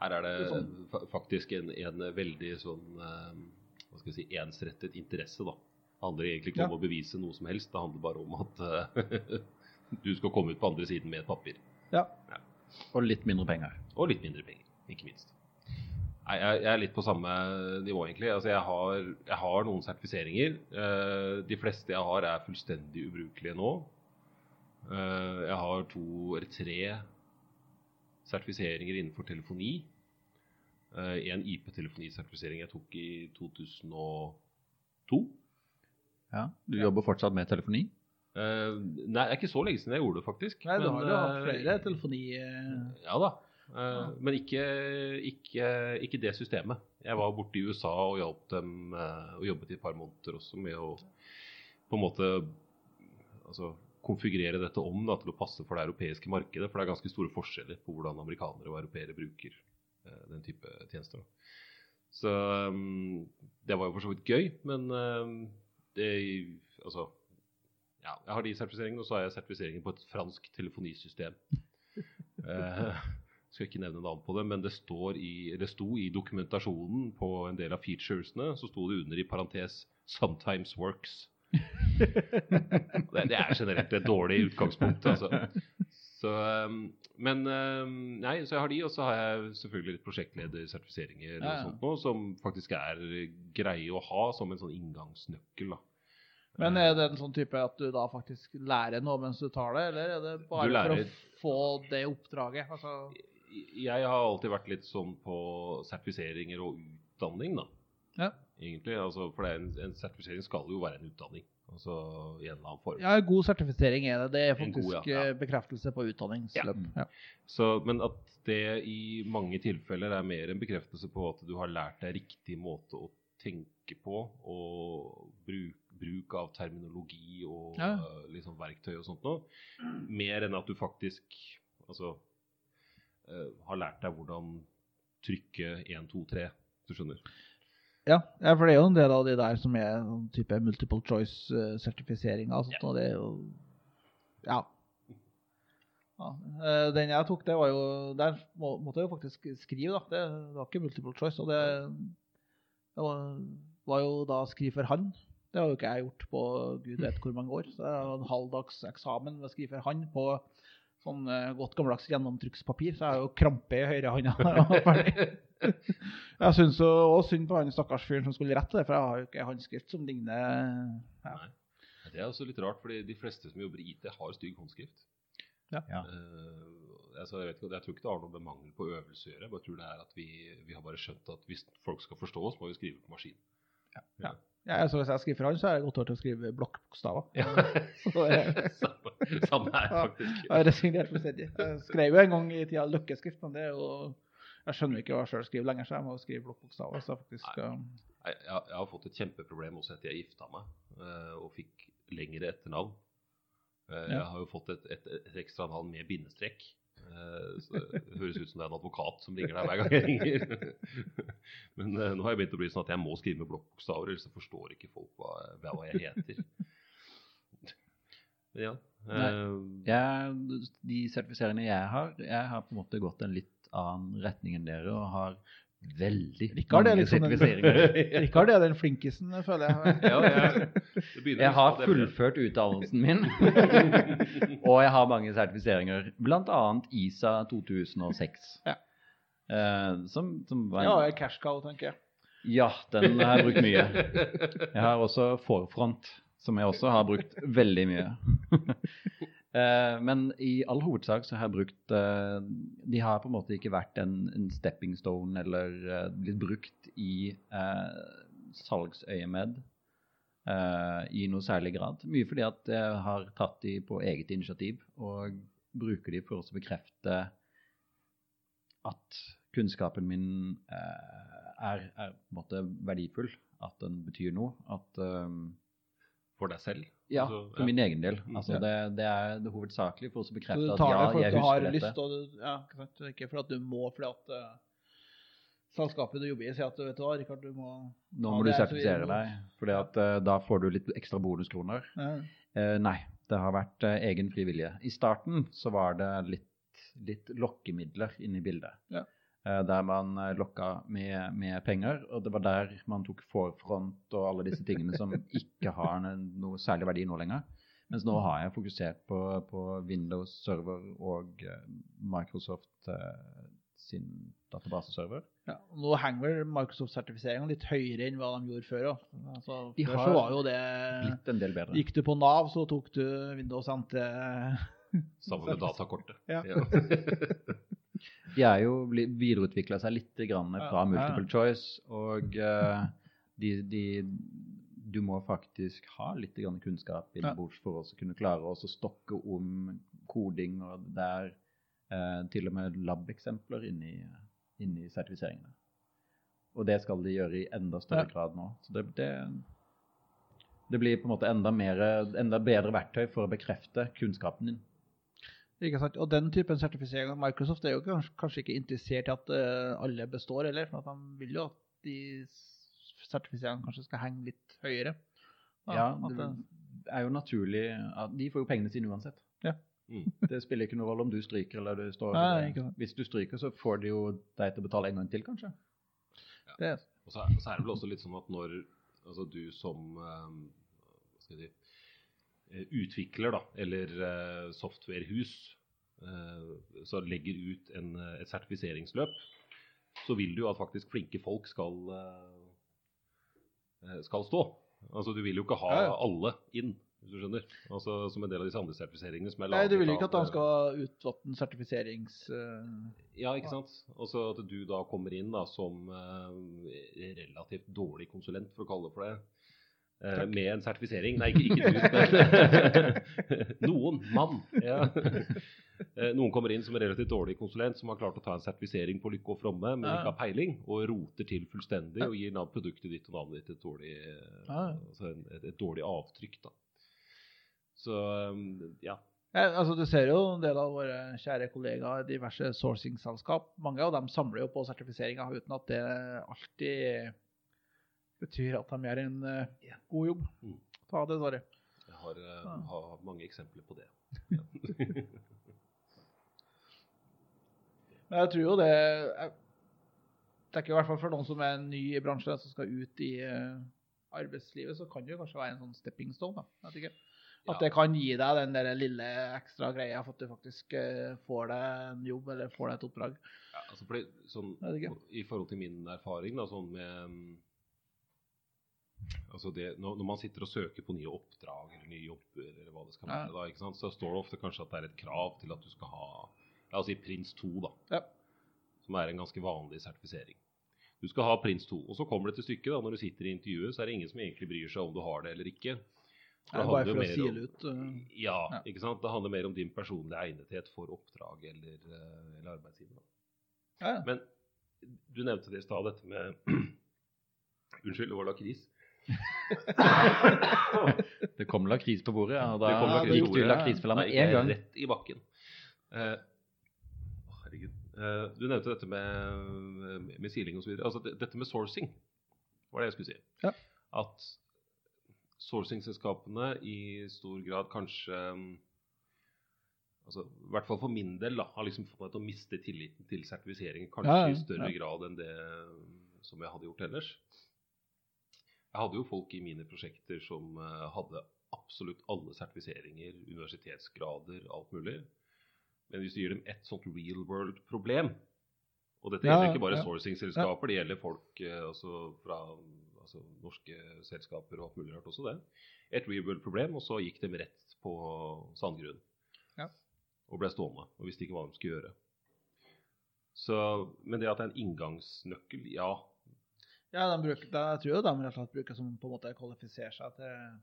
Her er det er sånn. fa- faktisk en, en veldig sånn eh, hva skal jeg si, ensrettet interesse. da. Det handler egentlig ikke om Ja. å bevise noe som helst, det handler bare om at eh, du skal komme ut på andre siden med et papir. Ja. Og litt mindre penger. Og litt mindre penger, ikke minst. Nei, jeg, jeg er litt på samme nivå, egentlig. Altså, jeg, har, jeg har noen sertifiseringer. Eh, de fleste jeg har, er fullstendig ubrukelige nå. Eh, jeg har to eller tre sertifiseringer innenfor telefoni. Eh, en IP-telefonisertifisering jeg tok i 2002. Ja. Du jobber fortsatt med telefoni? Eh, nei, det er ikke så lenge siden jeg gjorde det, faktisk. Nei, du har jo hatt flere telefoni... Ja da. Eh, Men ikke, ikke, ikke det systemet. Jeg var borte i USA og hjalp dem eh, og jobbet i et par måneder også med å på en måte altså, konfigurere dette om da, til å passe for det europeiske markedet. For det er ganske store forskjeller på hvordan amerikanere og europeere bruker eh, den type tjenester. Så um, det var jo for så vidt gøy, men um, det Altså ja, jeg har de sertifiseringene, og så har jeg sertifiseringen på et fransk telefonisystem. Eh, skal ikke nevne navn på det, men det, står i, det sto i dokumentasjonen på en del av featuresene, så sto det under i parentes 'sometimes works'. det, det er generelt et dårlig utgangspunkt, altså. Så, um, men um, nei, så jeg har de, og så har jeg selvfølgelig litt prosjektledersertifiseringer Ja, ja. sånt nå, som faktisk er greie å ha som en sånn inngangsnøkkel. da. Men er det en sånn type at du da faktisk lærer noe mens du tar det, eller er det bare lærer... for å få det oppdraget? Altså, Jeg har alltid vært litt sånn på sertifiseringer og utdanning, da. Ja. Egentlig, altså, For en, en sertifisering skal jo være en utdanning. Altså i en eller annen form. ja, god sertifisering er det. Det er faktisk god, ja, ja. eh, bekreftelse på utdanningsløp. Ja. Så, men at det i mange tilfeller er mer en bekreftelse på at du har lært deg riktig måte å tenke på, og bruk, bruk av terminologi og eh, liksom verktøy og sånt noe, mer enn at du faktisk altså, har lært deg hvordan trykke 1, 2, 3, du skjønner. Ja, ja, for det er jo en del av de der som er sånn type multiple det er jo Ja. ja. eh, Den jeg tok, det var jo Der må, måtte jeg jo faktisk skrive, da. Det, det var ikke multiple choice. Og det, det var, var jo da skrive for han. Det har jo ikke jeg gjort på gud vet hvor mange år. Så det var en halvdags eksamen med å skrive for han på sånn eh, godt gammeldags gjennomtrykkspapir. Så jeg har jo krampe i høyrehånda. hånda. jeg. Syns òg synd på han stakkars fyren som skulle rette det, for jeg har jo ikke håndskrift som ligner ja. Det er også litt rart, fordi de fleste som jobber i IT, har stygg håndskrift. Ja. Ja. Eh, altså, jeg, vet ikke, jeg tror ikke det har noe med mangel på øvelse å gjøre. Jeg bare tror det er at vi, vi har bare skjønt at hvis folk skal forstå oss, må vi skrive på maskin. Ja, så Hvis jeg skriver han, så er jeg godt over til å skrive blokkbokstaver. Ja. samme, Samme her, Ja. faktisk. Jeg resignerte fullstendig. Jeg skrev jo en gang i tida løkkeskrift, men det er jo Jeg skjønner ikke hva jeg sjøl skriver lenger, så jeg må skrive blokkbokstaver. Så faktisk Jeg, jeg, jeg har fått et kjempeproblem også etter jeg gifta meg eh, og fikk lengre etternavn. Eh, Jeg har jo fått et, et, et ekstra navn med bindestrek. Eh, Så det høres ut som det er en advokat som ringer deg hver gang jeg ringer. Men eh, nå har jeg begynt å bli sånn at jeg må skrive med blokkbokstaver, ellers så forstår ikke folk hva, hva jeg heter. Ja. Nei, Jeg, de sertifiseringene jeg har, jeg har på en måte gått en litt annen retning enn dere og har veldig Rikard er liksom. Rikard er den flinkisen, føler jeg. ja, jeg, Jeg har fullført utdannelsen min, og jeg har mange sertifiseringer, bl.a. ISA 2006. Ja. Eh, som, som var en, ja, cash cow, tenker jeg. ja, den har jeg brukt mye. Jeg har også forfront, som jeg også har brukt veldig mye. Eh, men i all hovedsak så har jeg brukt eh, De har på en måte ikke vært en, en stepping stone eller eh, blitt brukt i salgsøyemed i noe særlig grad. Mye fordi at jeg har tatt de på eget initiativ og bruker de for å bekrefte at kunnskapen min er, er på en måte verdifull, at den betyr noe. At eh, For deg selv? Ja, Altså, for min egen del. Mm. Altså, Ja. det, det er det hovedsakelig for å bekrefte at ja, jeg Så dette. du tar det for at du har lyst, og du, ja, ikke? For at du må, fordi at uh, selskapet du jobber i sier at vet du hva, Rikard, du må Nå må du det er sertifisere deg, for da får du litt ekstra bonuskroner. ja. Uh, nei, det har vært eh, egen frivillige. I starten så var det litt, litt lokkemidler inne i bildet. Ja. Eh, der man eh, lokka med, med penger, og det var der man tok forfront og alle disse tingene som ikke har noe særlig verdi nå lenger. Mens nå har jeg fokusert på, på Windows server og eh, Microsoft eh, sin databaseserver. Ja, nå henger vel Microsoft-sertifiseringen litt høyere enn hva de gjorde før. Altså, De før har så var jo det Blitt en del bedre. Gikk du på Nav, så tok du Windows NT. Sammen med datakortet. Ja. De er jo videreutvikla seg litt grann fra multiple choice, og uh, de, de, du må faktisk ha litt grann kunnskap bords for å kunne klare å stokke om koding, og det er eh, til og med lab-eksempler inni, inni sertifiseringene. Og det skal de gjøre i enda større grad nå. Så det, det, det blir på en måte enda, mer, enda bedre verktøy for å bekrefte kunnskapen din. Ikke sant? Og den typen sertifisering av Microsoft er jo kanskje, kanskje ikke interessert i at uh, alle består heller. For at de vil jo at de sertifiseringene kanskje skal henge litt høyere. Ja, at det det- er jo naturlig at De får jo pengene sine uansett. Ja. Mm. Det spiller ikke noen rolle om du stryker eller du står Nei, ikke sant. Hvis du stryker, så får de jo deg til å betale en gang til, kanskje. det er Og så er, så er det vel også litt sånn at når altså du som um, hva skal jeg si, utvikler, da, eller eh, softwarehus, eh, så legger ut en, eh, et sertifiseringsløp, så vil du at faktisk flinke folk skal, eh, skal stå. Altså Du vil jo ikke ha alle inn, hvis du skjønner. Altså Som en del av disse andre sertifiseringene som er Nei, du vil laget ikke at han de skal utvatne sertifiserings... Uh, ja, ikke sant. Og så at du da kommer inn da som uh, relativt dårlig konsulent, for å kalle det for det. Eh, Takk. med en sertifisering. Nei, ikke, ikke du, men noen mann. Ja. Eh, Noen kommer inn som en relativt dårlig konsulent som har klart å ta en sertifisering på lykke og fromme, men ikke har peiling, og roter til fullstendig og gir produktet ditt og navnet ditt et dårlig, eh, altså et, et dårlig avtrykk. da. Så eh, ja. Ja, altså Du ser jo en del av våre kjære kollegaer i diverse sourcing-selskap. Mange av dem samler jo på sertifiseringer uten at det alltid betyr at de gjør en uh, god jobb. Mm. Ta det, Sverre. Jeg har, uh, har mange eksempler på det. Men jeg tror jo det jeg tenker i hvert fall for noen som er ny i bransjen, som skal ut i uh, arbeidslivet, så kan det jo kanskje være en sånn stepping stone. da. Jeg. At det kan gi deg den der lille ekstra greia for at du faktisk får deg en jobb eller får deg et oppdrag. Ja, altså fordi, sånn. I forhold til min erfaring da, sånn med mm, altså det, når, når man sitter og søker på nye oppdrag eller nye jobber, eller hva det skal Ja. da, ikke sant? så står det ofte kanskje at det er et krav til at du skal ha La oss si Prins 2, da, Ja. som er en ganske vanlig sertifisering. Du skal ha Prins 2. Og så kommer det til stykket, da, når du sitter i intervjuet, så er det ingen som egentlig bryr seg om du har det eller ikke. Det bare for å mer om- sile ut. uh, Ja, Ja. ikke sant. Det handler mer om din personlige egnethet for oppdrag eller, eh, eller arbeidsgiver. Ja, ja. Men du nevnte det i stad, dette med Unnskyld, det var lakris. Det kom lakris på bordet, og da Det gikk du lakrisfella med en gang. Rett i bakken. Uh, herregud. Uh, du nevnte dette med, med siling osv. Altså, det- dette med sourcing var det jeg skulle si. Ja. At sourcing-selskapene i stor grad kanskje mm, altså, I hvert fall for min del da, har liksom fått meg til å miste tilliten til sertifisering kanskje Ja, ja, i større grad enn det mm, som jeg hadde gjort ellers. Jeg hadde jo folk i mine prosjekter som eh, hadde absolutt alle sertifiseringer, universitetsgrader, alt mulig. Men hvis du gir dem et sånt real world-problem Og dette Ja, gjelder ikke bare ja. sourcing-selskaper, det gjelder folk eh, altså fra altså norske selskaper og alt mulig rart også det. Et real world-problem, og så gikk de rett på sandgrunn. Ja. Og ble stående og visste ikke hva de skulle gjøre. Så, men det at det er en inngangsnøkkel, ja. Ja, de bruker, de, jeg tror jo de rett og slett bruker som på en måte kvalifiserer seg til,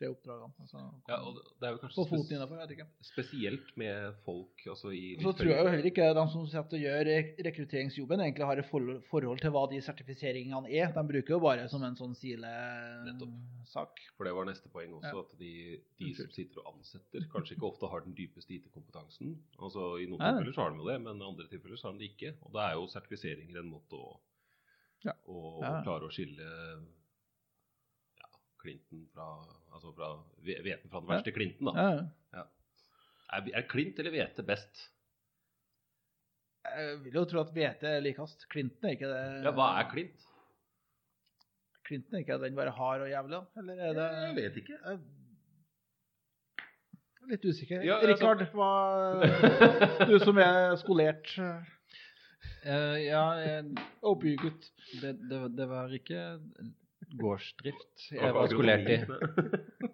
til oppdragene. Altså, ja og det er jo kanskje foten jeg vet ikke. spesielt med folk altså i så tror jeg jo heller ikke de som sitter og gjør rekrutteringsjobben, egentlig har et forhold, til hva de sertifiseringene er. De bruker jo bare som en sånn silesak. For det var neste poeng også, Ja. at de, de som sitter og ansetter, kanskje ikke ofte har den dypeste IT-kompetansen. Altså I noen tilfeller så har de jo det, men i andre tilfeller så har de det ikke. Og da er jo sertifiseringer en måte å, Ja. Og, Ja. klare å skille ja, Clinton fra Altså fra hveten fra den Ja. verste Clinton, da. Ja, ja. Er, er Clint eller hvete best? Jeg vil jo tro at hvete er likest. Clinton er ikke det. Ja, hva er Clint? Clinton er ikke den bare hard og jævlig. Eller er det Jeg vet ikke. Jeg er Litt usikker. Ja, altså- Rikard, hva Du som er skolert Eh, ja, OPU-gutt. det, det, det var ikke gårdsdrift jeg var skolert i.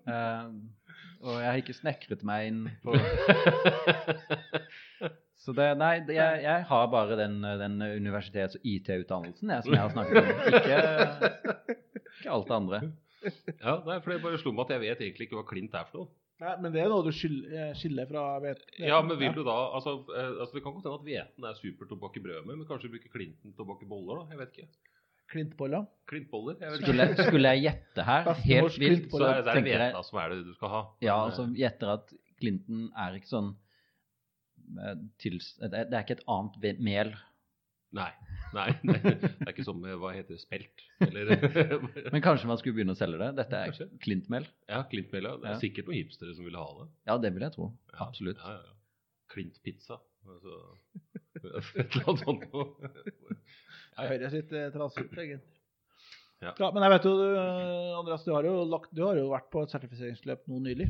Eh, og jeg har ikke snekret meg inn på Så det, nei, det, jeg, jeg har bare den, den universitets- og IT-utdannelsen jeg, som jeg har snakket om. Ikke, ikke alt det andre. ja, nei, for det bare slo meg at jeg vet egentlig ikke hva Clint er for noe. Nei, men det er noe du eh, skiller fra hveten? Ja, men vil du da altså, eh, altså Det kan godt hende at hveten er supertobakk i brødet med, men kanskje bruker Clinton-tobakk i boller? da, Jeg vet ikke. Klintboller. Klintboller? Jeg vet ikke. Skulle, skulle jeg gjette her, helt vilt, Så er, det hveta som er det du skal ha. Ja, Men, altså gjetter at Clinton er ikke sånn eh, det, er, er ikke et annet mel. Nei, nei, nei, det er ikke som med, hva heter det, spelt? Eller Men kanskje man skulle begynne å selge det? Dette er Kanskje. Klintmel. Ja, Klintmel. ja. Det er Ja. sikkert noen hipstere som ville ha det. Ja, det vil jeg tro. Ja, Absolutt. Ja, ja, ja. Klintpizza. Altså, et eller annet sånt noe. Ja, ja. Høres litt eh, trasig ut, egentlig. Ja. Ja, men jeg vet jo, du, Andreas, du har, jo lagt, du har jo vært på et sertifiseringsløp nå nylig.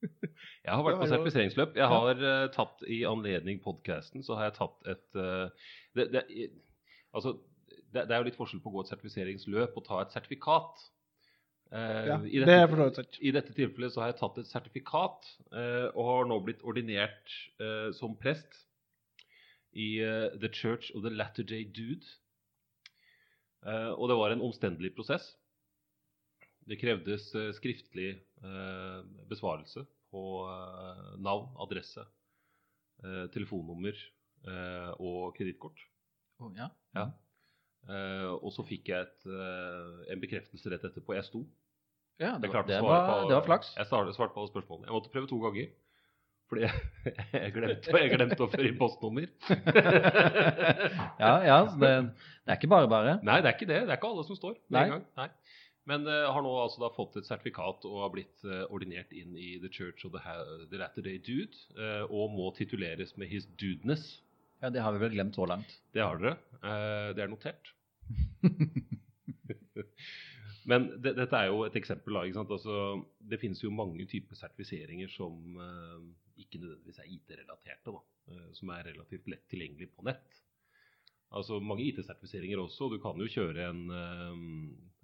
Jeg har vært på sertifiseringsløp. Jeg har uh, tatt i anledning podkasten, så har jeg tatt et uh, det, det, altså, det, det er jo litt forskjell på å gå et sertifiseringsløp og ta et sertifikat. Uh, Ja, i, dette. I dette tilfellet så har jeg tatt et sertifikat og har nå blitt ordinert som prest i The Church of the Latter Day Dude. Og det var en omstendelig prosess. Det krevdes eh, skriftlig eh, besvarelse på eh, navn, adresse, telefonnummer og kredittkort. Oh, ja. Ja. Og så fikk jeg et, en bekreftelse rett etterpå. Jeg sto. ja det, var, det, var, på- det var flaks. Jeg svarte, på alle spørsmålene. Jeg måtte prøve to ganger. Fordi jeg, jeg, glemte, jeg glemte å føre inn postnummer. Ja, ja, det, det er ikke bare bare. Nei, det er ikke det. Det er ikke alle som står med en gang. Nei. Men uh, har nå altså da fått et sertifikat og har blitt uh, ordinert inn i The Church of the, the Latter Day Dude, uh, og må tituleres med His Dudeness. Ja, Det har vi vel glemt så langt. Det har dere. Det er notert. Men det, dette er jo et eksempel. Da, ikke sant? Altså, det finnes jo mange typer sertifiseringer som ikke nødvendigvis er IT-relaterte, som er relativt lett tilgjengelig på nett. Altså Mange IT-sertifiseringer også. Du kan jo kjøre en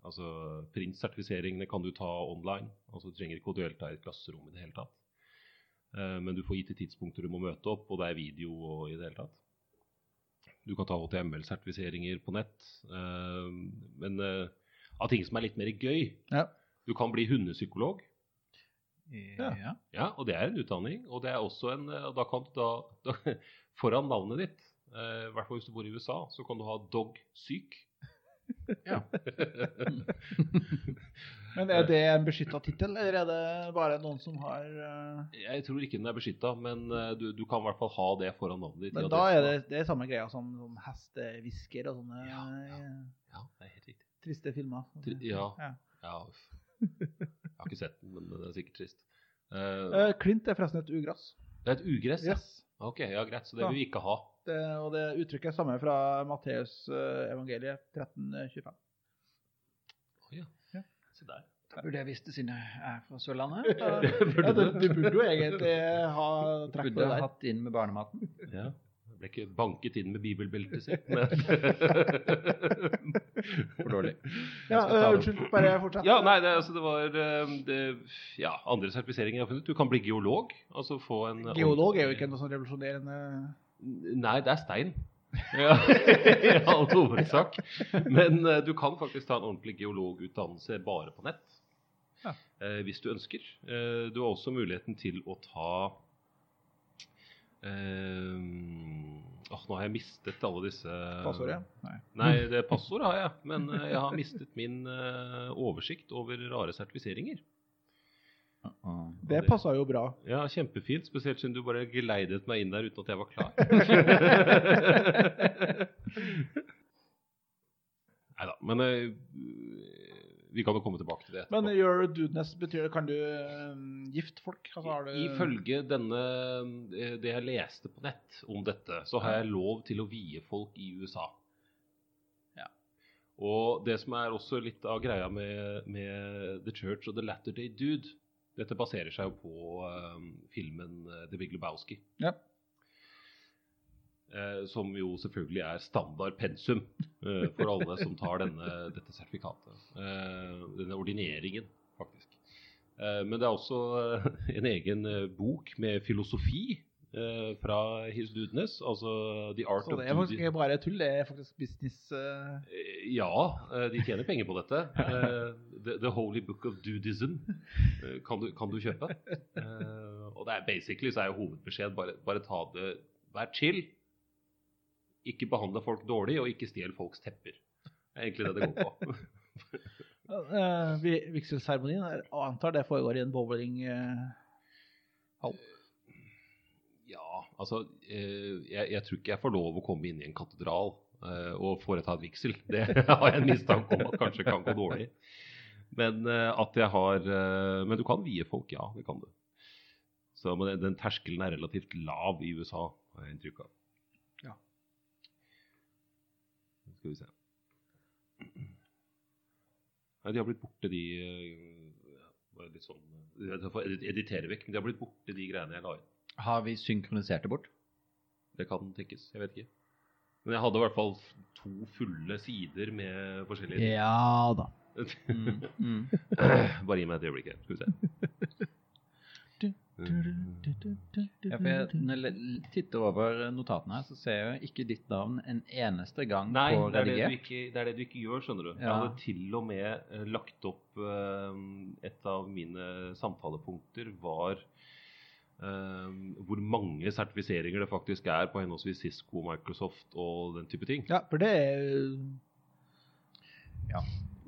altså Print-sertifiseringene kan du ta online. altså Du trenger ikke å delta i et klasserom i det hele tatt. Eh, men du får gitte tidspunkter du må møte opp, og det er video og i det hele tatt. Du kan ta HTML-sertifiseringer på nett. eh, men eh, av ting som er litt mer gøy, Ja. Du kan bli hundepsykolog. Ja. Ja. Ja, og det er en utdanning. Og det er også en Da kan du da, da Foran navnet ditt, eh, i hvert fall hvis du bor i USA, så kan du ha dog syk. Ja. Men er det en beskytta tittel, eller er det bare noen som har uh... Jeg tror ikke den er beskytta, men eh, du, du kan i hvert fall ha det foran navnet ditt. Men da er det, det er samme greia som, som hestehvisker og sånne Ja, ja. eh, Ja, det er helt riktig. triste filmer. Tri- ja. Ja. Ja. Jeg har ikke sett den, men den er sikkert trist. Uh, Klint er forresten et ugress. det er et ugress, ja. Yes. Ok, ja, greit. Så det vil vi ikke ha. Det, og det uttrykket er samme fra Matteus eh, evangeliet 1325. Å ja. Se der. Da burde jeg visst det siden jeg er fra Sørlandet. Ja, ja, du, burde jo egentlig ha trekk på det der. hatt inn med barnematen. Ja. Jeg ble ikke banket inn med bibelbeltet sitt. Men... For dårlig. Ja, eh, unnskyld, bare fortsett. Ja, nei, det, altså, det var eh, det, Ja, andre sertifiseringer jeg har funnet. Du kan bli geolog. Altså få en Geolog er jo ikke noe sånn revolusjonerende Nei, det er stein. Ja, I all hovedsak. Men uh, du kan faktisk ta en ordentlig geologutdannelse bare på nett. Ja. Uh, hvis du ønsker. Uh, du har også muligheten til å ta åh, Nå har jeg mistet alle disse passordet. Nei. Nei, det passordet har jeg. Men jeg har mistet min oversikt over rare sertifiseringer. Det passa jo bra. Ja, kjempefint. Spesielt siden du bare geleidet meg inn der uten at jeg var klar. Nei da. Men eh, vi kan jo komme tilbake til det etterpå. Men your dudeness betyr det Kan du eh, gifte folk? Altså, har du Ifølge denne, eh, det jeg leste på nett om dette, så har jeg lov til å vie folk i USA. Ja. Og det som er også litt av greia med, med The Church og The Latter Day Dude Dette baserer seg jo på eh, filmen eh, The Big Lebowski. Ja. Eh, som jo selvfølgelig er standard pensum for alle som tar denne, dette sertifikatet. Denne ordineringen, faktisk. Men det er også en egen bok med filosofi fra His Dudeness, altså The Art Så det er faktisk ikke bare tull, det er faktisk business. eh, Eh, Ja, eh, de tjener penger på dette. Eh, The, the Holy Book of Dudism eh, kan du, kan du kjøpe. Eh, Og det er basically så er jo hovedbeskjed bare, bare ta det Vær chill. Ikke behandle folk dårlig, og ikke stjel folks tepper. Det er egentlig det det går på. uh, Vigselseremonien antar det foregår i en bowlinghall? eh, Ja, altså eh, jeg, jeg tror ikke jeg får lov å komme inn i en katedral uh, og foreta en vigsel. Det har jeg en mistanke om at kanskje kan gå dårlig. Men uh, at jeg har uh, Men du kan vie folk, ja. Det kan du. Så men den, den terskelen er relativt lav i USA, har jeg inntrykk av. Ja. Skal vi se Nei, de har blitt borte, de litt sånn Jeg får edit- editere vekk, men de har blitt borte, de greiene jeg la inn. Har vi synkronisert det bort? Det kan tenkes. Jeg vet ikke. Men jeg hadde i hvert fall to fulle sider med forskjellige Ja da. Mm, mm. Bare gi meg et øyeblikk her. Skal vi se. Ja, for jeg, når jeg titter over notatene her, så ser jeg ikke ditt navn en eneste gang Nei, på redigert. Nei, det, det er det du ikke gjør, skjønner du. Jeg hadde til og med eh, lagt opp eh, Et av mine samtalepunkter var hvor mange sertifiseringer det faktisk er på henholdsvis Cisco, Microsoft og den type ting. Ja, for det er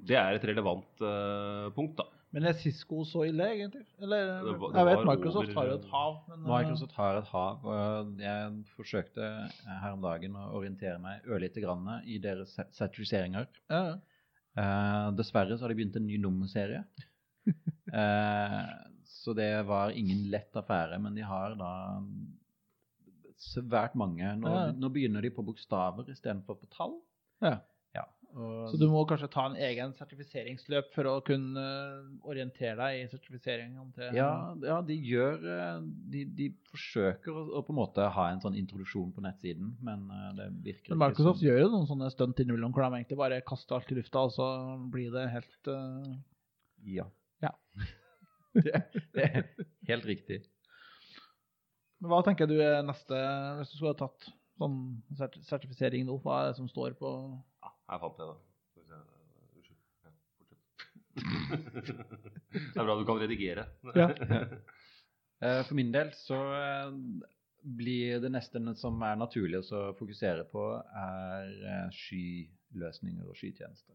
Det er et relevant uh, punkt, da. Men er Cisco så ille, egentlig? Eller, Det var- det jeg vet Microsoft over- har jo et hav, men eh, Microsoft har et hav. og Jeg forsøkte her om dagen å orientere meg ørlite grann i deres sertifiseringer. ja, ja. Eh, dessverre så har de begynt en ny nummerserie. Eh, så det var ingen lett affære, men de har da svært mange. Nå, Ja. nå begynner de på bokstaver istedenfor på tall. Ja. Ja, og, Så du må kanskje ta en egen sertifiseringsløp for å kunne eh, orientere deg i sertifiseringen? til ja, ja, de gjør eh, De, de forsøker å, på en måte ha en sånn introduksjon på nettsiden, men eh, det virker Men Microsoft gjør jo noen sånne stunt innimellom hvor de egentlig bare kaster alt i lufta, og så blir det helt uh... Ja. Ja. det, det er helt riktig. Men hva tenker du er neste, hvis du skulle ha tatt sånn sert- sertifisering nå? Hva er det som står på Ja, her fant jeg det. da. Unnskyld. Det er bra du kan redigere. Ja. Eh, For min del så eh, blir det neste som er naturlig å fokusere på, er eh, skyløsninger og skytjenester.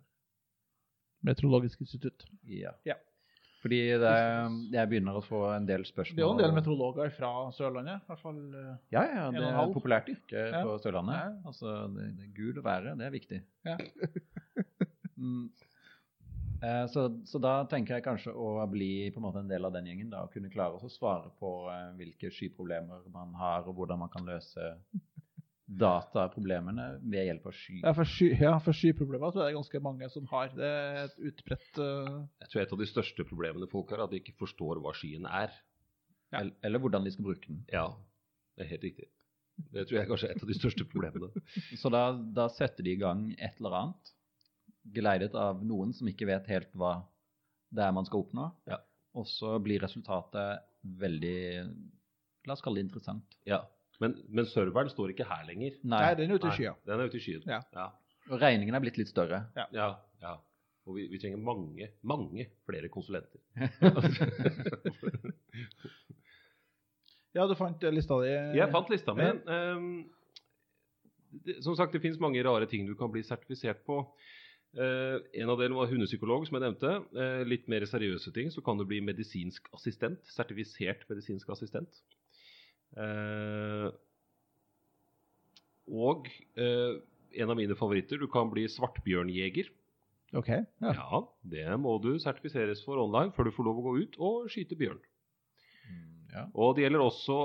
Meteorologisk institutt. Ja. Ja. Fordi det, jeg begynner å få en del spørsmål. Det er jo en del meteorologer fra Sørlandet. i hvert fall. eh, Ja, ja, det og er et populært yrke Ja. på Sørlandet. Ja. Altså, det, det gul å være, det er viktig. Ja. mm. eh, så, så da tenker jeg kanskje å bli på en måte en del av den gjengen, da, og kunne klare å svare på eh, hvilke skyproblemer man har, og hvordan man kan løse dataproblemene ved hjelp av sky. Ja, for, sky, ja, for skyproblemer tror er det ganske mange som har. Det er et utbredt uh... Jeg tror et av de største problemene folk har, er at de ikke forstår hva skyen er. Eller, eller hvordan de skal bruke den. Ja, det er helt riktig. Det tror jeg kanskje er et av de største problemene. Så da, da setter de i gang et eller annet, geleidet av noen som ikke vet helt hva det er man skal oppnå. Ja. Og så blir resultatet veldig La oss kalle det interessant. Ja. Men, men serveren står ikke her lenger. Nei, den er ute i Nei, skya. Den er ute i skyen. Ja. ja. Og regningen er blitt litt større. Ja, ja. Og vi, vi trenger mange, mange flere konsulenter. Ja, du fant eh, lista di. Jeg fant lista mi. Um, som sagt, det finnes mange rare ting du kan bli sertifisert på. Uh, en av dem var hundepsykolog, som jeg nevnte. Uh, litt mer seriøse ting, så kan du bli medisinsk assistent. Sertifisert medisinsk assistent. Eh, og eh, en av mine favoritter, du kan bli svartbjørnjeger. Ok. Ja. Ja, det må du sertifiseres for online før du får lov å gå ut og skyte bjørn. Ja. Og det gjelder også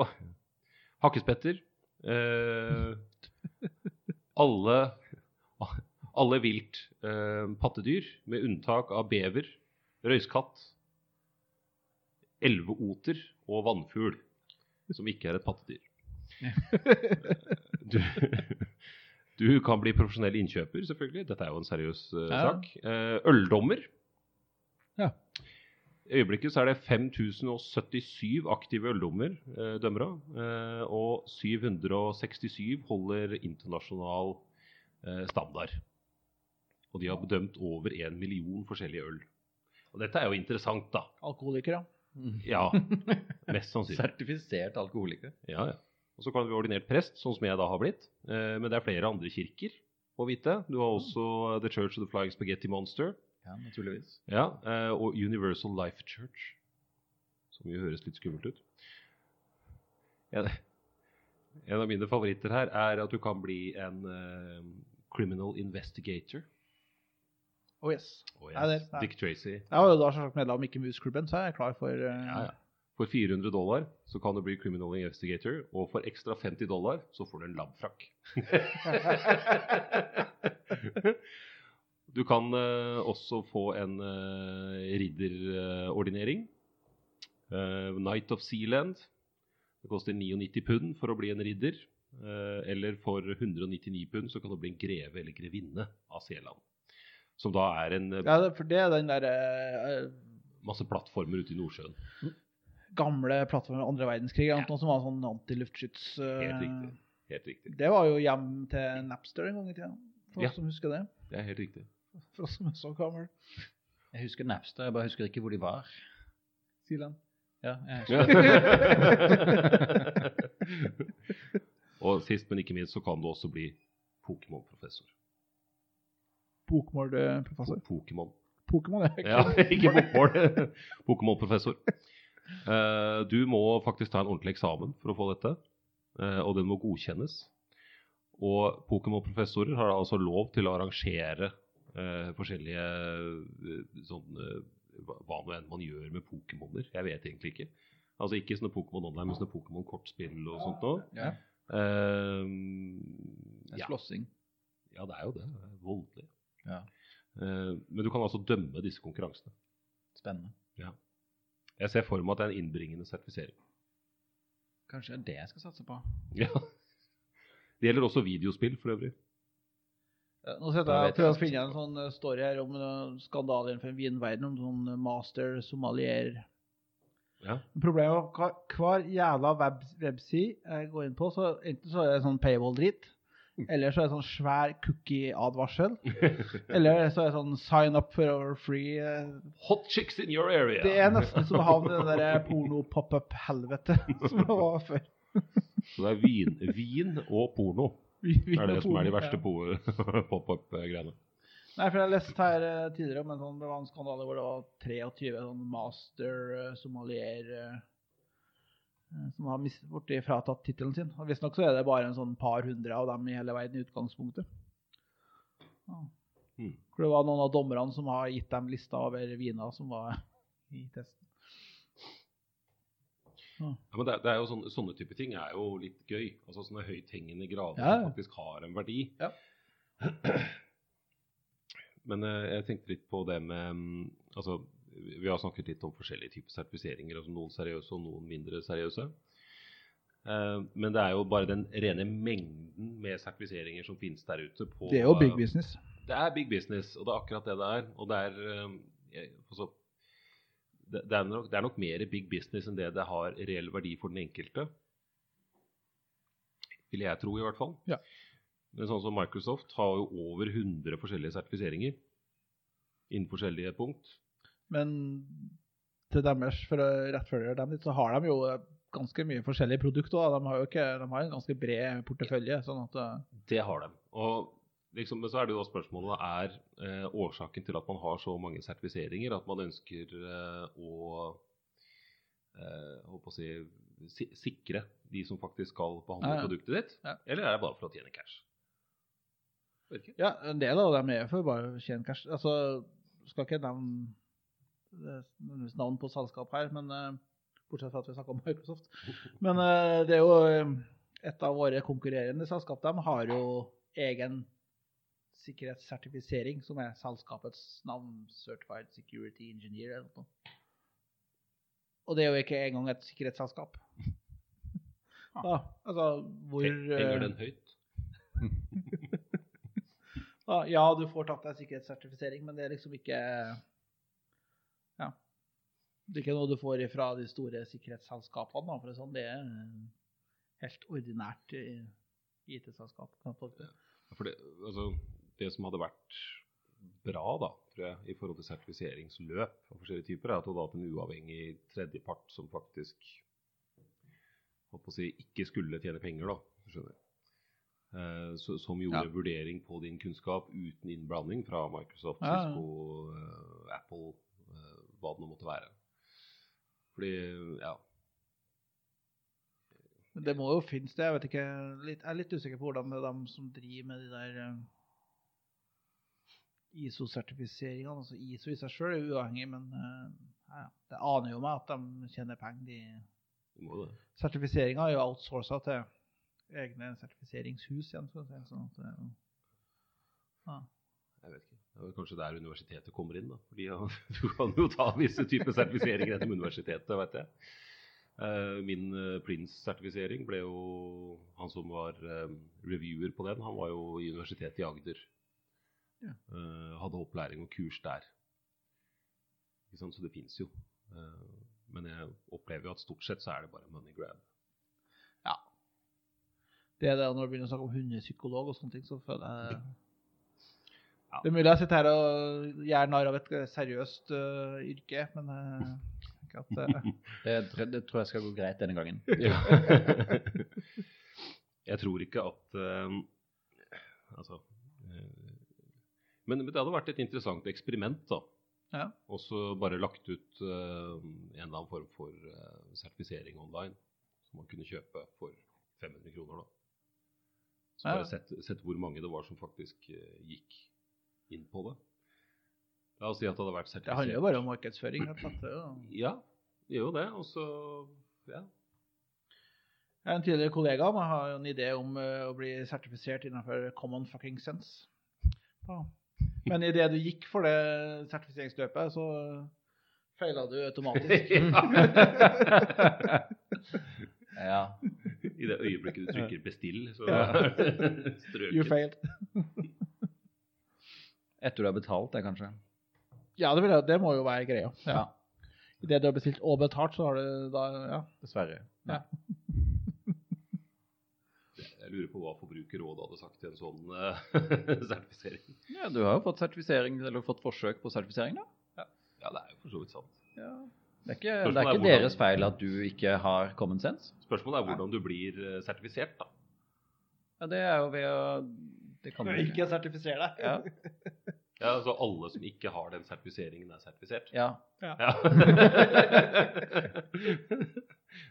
hakkespetter. Eh, alle, alle vilt eh, pattedyr, med unntak av bever, røyskatt, elveoter og vannfugl, som ikke er et pattedyr. Du, du kan bli profesjonell innkjøper, selvfølgelig. Dette er jo en seriøs uh, Ja. sak. Uh, øldommer. Ja. I øyeblikket så er det 5077 aktive øldommer, uh, dømmere, eh, og 767 holder internasjonal standard. Og de har bedømt over en million forskjellige øl. Og dette er jo interessant, da. Alkoholikere. Ja, mest sannsynlig. Sertifisert alkoholiker. Ja, ja. Og så kan du bli ordinert prest, sånn som jeg da har blitt. Eh, men det er flere andre kirker å vite. Du har også The Church of the Flying Spaghetti Monster. Ja, naturligvis. Ja, eh, og Universal Life Church, som jo høres litt skummelt ut. En, en av mine favoritter her er at du kan bli en eh, criminal investigator. Oh yes. Oh, yes. ja. Dick Tracy. Ja, og da selvsagt medlem i Mickey Mouse-klubben, så jeg er klar for uh... Ja, ja. For 400 dollar så kan du bli criminal investigator, og for ekstra 50 dollar så får du en labfrakk. du kan uh, også få en uh, ridderordinering. Night Knight of Sealand. Det koster 99 pund for å bli en ridder. Eh, eller for 199 pund så kan du bli en greve eller grevinne av Seeland. Som da er en eh, Ja, for det er den der uh, masse plattformer ute i Nordsjøen. gamle plattformer andre verdenskrig. ja. Noe som var sånn antiluftskyts... Uh, Helt riktig. Helt riktig. Det var jo hjem til Napster en gang i tida. For Ja. oss som husker det. Det er helt riktig. For oss som er så gamle. Jeg husker Napster, jeg bare husker ikke hvor de var. Siland. Ja, jeg husker. og sist, men ikke minst, så kan du også bli Pokémon-professor. Bokmålprofessor. Pokémon. Pokémon Ja, ikke bokmål. Pokémon-professor. Uh, du må faktisk ta en ordentlig eksamen for å få dette, uh, og den må godkjennes. Og Pokémon-professorer har altså lov til å arrangere uh, forskjellige eh, sånn eh, hva nå enn man gjør med Pokémoner. Jeg vet egentlig ikke. Altså ikke sånne Pokémon online, men sånne Pokémon-kortspill og sånt noe. Ja, Eh, ja. slåssing. ja, det er jo det. det er voldelig. Ja. Eh, men du kan altså dømme disse konkurransene. Spennende. Jeg ser for meg at det er en innbringende sertifisering. Kanskje det er det jeg skal satse på. Ja. Det gjelder også videospill for øvrig. Nå Da jeg prøver jeg å finne en sånn eh, story her om skandalen skandalen innenfor vinverden, om sånn eh, master somalier. Ja. Problemet er at hver, jævla web, webside jeg går inn på, så enten så er det sånn paywall-drit, Eller så er det sånn svær cookie-advarsel. Eller så er det sånn sign up for our free. eh, Hot chicks in your area. Det er nesten som å havne i det der porno-pop-up-helvete som det var før. Så det er vin, vin og porno. Vi- vi Det er det som er de verste ja. pop-up-greiene. Nei, for jeg leste her eh, tidligere om en sånn det var en skandale hvor det var 23 sånn master somalier eh, eh, som har borti fratatt tittelen sin. Og Visstnok så er det bare en sånn par hundre av dem i hele verden i utgangspunktet. Ja. Mm. For det var noen av dommerne som har gitt dem lista over viner som var i testen. Ja, men det, det er jo sånne, sånne type ting er jo litt gøy. Altså sånne høythengende grader Ja, ja. som faktisk har en verdi. Ja. Men eh, jeg tenkte litt på det med mm, Altså, vi har snakket litt om forskjellige typer sertifiseringer. Altså noen seriøse og noen mindre seriøse. Eh, men det er jo bare den rene mengden med sertifiseringer som finnes der ute. På, Det er jo big business. Det er big business, og det er akkurat det det er. Og det er eh, altså, det, det, er nok, det er nok mer big business enn det det har reell verdi for den enkelte. Vil jeg tro, i hvert fall. Ja. Men sånn som Microsoft har jo over 100 forskjellige sertifiseringer innen forskjellige punkt. Men til deres, for å rettfølge dem litt, så har de jo ganske mye forskjellige produkter. De har jo ikke, de har en ganske bred portefølje. sånn at eh, Det har de. Og liksom, men så er det jo da spørsmålet er eh, årsaken til at man har så mange sertifiseringer, at man ønsker eh, å eh, å si, si, sikre de som faktisk skal behandle Ja, ja. produktet ditt, Ja. eller er det bare for å tjene cash? Ikke. Ja, en del av dem er for bare å tjene cash. Altså, skal ikke nevne nødvendigvis navn på selskap her, men eh, bortsett fra at vi snakker om Microsoft. Men eh, det er jo eh, et av våre konkurrerende selskap. De har jo egen sikkerhetssertifisering, som er selskapets navn, Certified Security Engineer eller noe. Og det er jo ikke engang et sikkerhetsselskap. Da, altså, hvor Henger den høyt? da, Ja, du får tatt deg sikkerhetssertifisering, men det er liksom ikke. Det er ikke noe du får fra de store sikkerhetsselskapene. for sånn. Det er eh, helt ordinært IT-selskap. det. Altså, det som hadde vært bra da, jeg, i forhold til sertifiseringsløp av forskjellige typer, er at du hadde hatt en uavhengig tredjepart som faktisk si, ikke skulle tjene penger, da. Eh, så, som gjorde Ja. vurdering på din kunnskap uten innblanding fra Microsoft, Ja, ja. Cisco, eh, Apple, eh, hva det nå måtte være. Fordi, ja, Men det må jo finnes det. Jeg vet ikke, jeg er litt usikker på hvordan det er de som driver med de der eh, ISO-sertifiseringene. Altså ISO i seg sjøl er uavhengig, men eh, ja, det aner jo meg at de tjener penger. De. Sertifiseringa er jo outsourca til egne sertifiseringshus igjen. Sånn at, ja. Jeg vet ikke. Det er kanskje der universitetet kommer inn. da. Fordi ja, Du kan jo ta visse typer sertifiseringer gjennom universitetet, vet jeg. Eh, Min eh, Prince-sertifisering ble jo Han som var eh, reviewer på den, han var jo i Universitetet i Agder. Ja. Hadde opplæring og kurs der. Så det fins jo. Men jeg opplever jo at stort sett så er det bare money grab. Ja. Det er det når du begynner å snakke om hundepsykolog og sånne ting, så føler jeg Ja. Det er mulig jeg sitter her og gjør narr av et seriøst uh, yrke, men uh, ikke at uh... Det, det tror jeg skal gå greit denne gangen. Ja. jeg tror ikke at Altså men, men det hadde vært et interessant eksperiment, da. Ja. Og så bare lagt ut en eller annen form for sertifisering online. Som man kunne kjøpe for 500 kroner, da. Så Ja. bare sett, sett hvor mange det var som faktisk gikk inn på det. La oss si at det hadde vært sertifisert. Det handler jo bare om markedsføring. er Ja, det gjør jo det. Og så ja. Jeg er en tidligere kollega av meg har jo en idé om øh, å bli sertifisert innenfor common fucking sense. Ja. Men idet du gikk for det sertifiseringsløpet, så feila du automatisk. Ja. I det øyeblikket du trykker 'bestill', så er You strøket. failed. Etter du har betalt det, kanskje. Ja, det, vil jeg, det må jo være greia. Ja. Ja. Idet du har bestilt og betalt, så har du da Ja. Dessverre. Ja. Jeg lurer på hva Forbrukerrådet hadde sagt til en sånn uh, sertifisering. Ja, du har jo fått sertifisering, eller fått forsøk på sertifisering, da. Ja, det er jo for så vidt sant. Det er ikke, det er er hvordan- deres feil at du ikke har common sense. Spørsmålet er hvordan du blir eh, sertifisert, da. Ja, det er jo ved å Det kan du ikke. Ikke sertifisere deg. Ja. Ja, altså Alle som ikke har den sertifiseringen, er sertifisert. ja. Ja.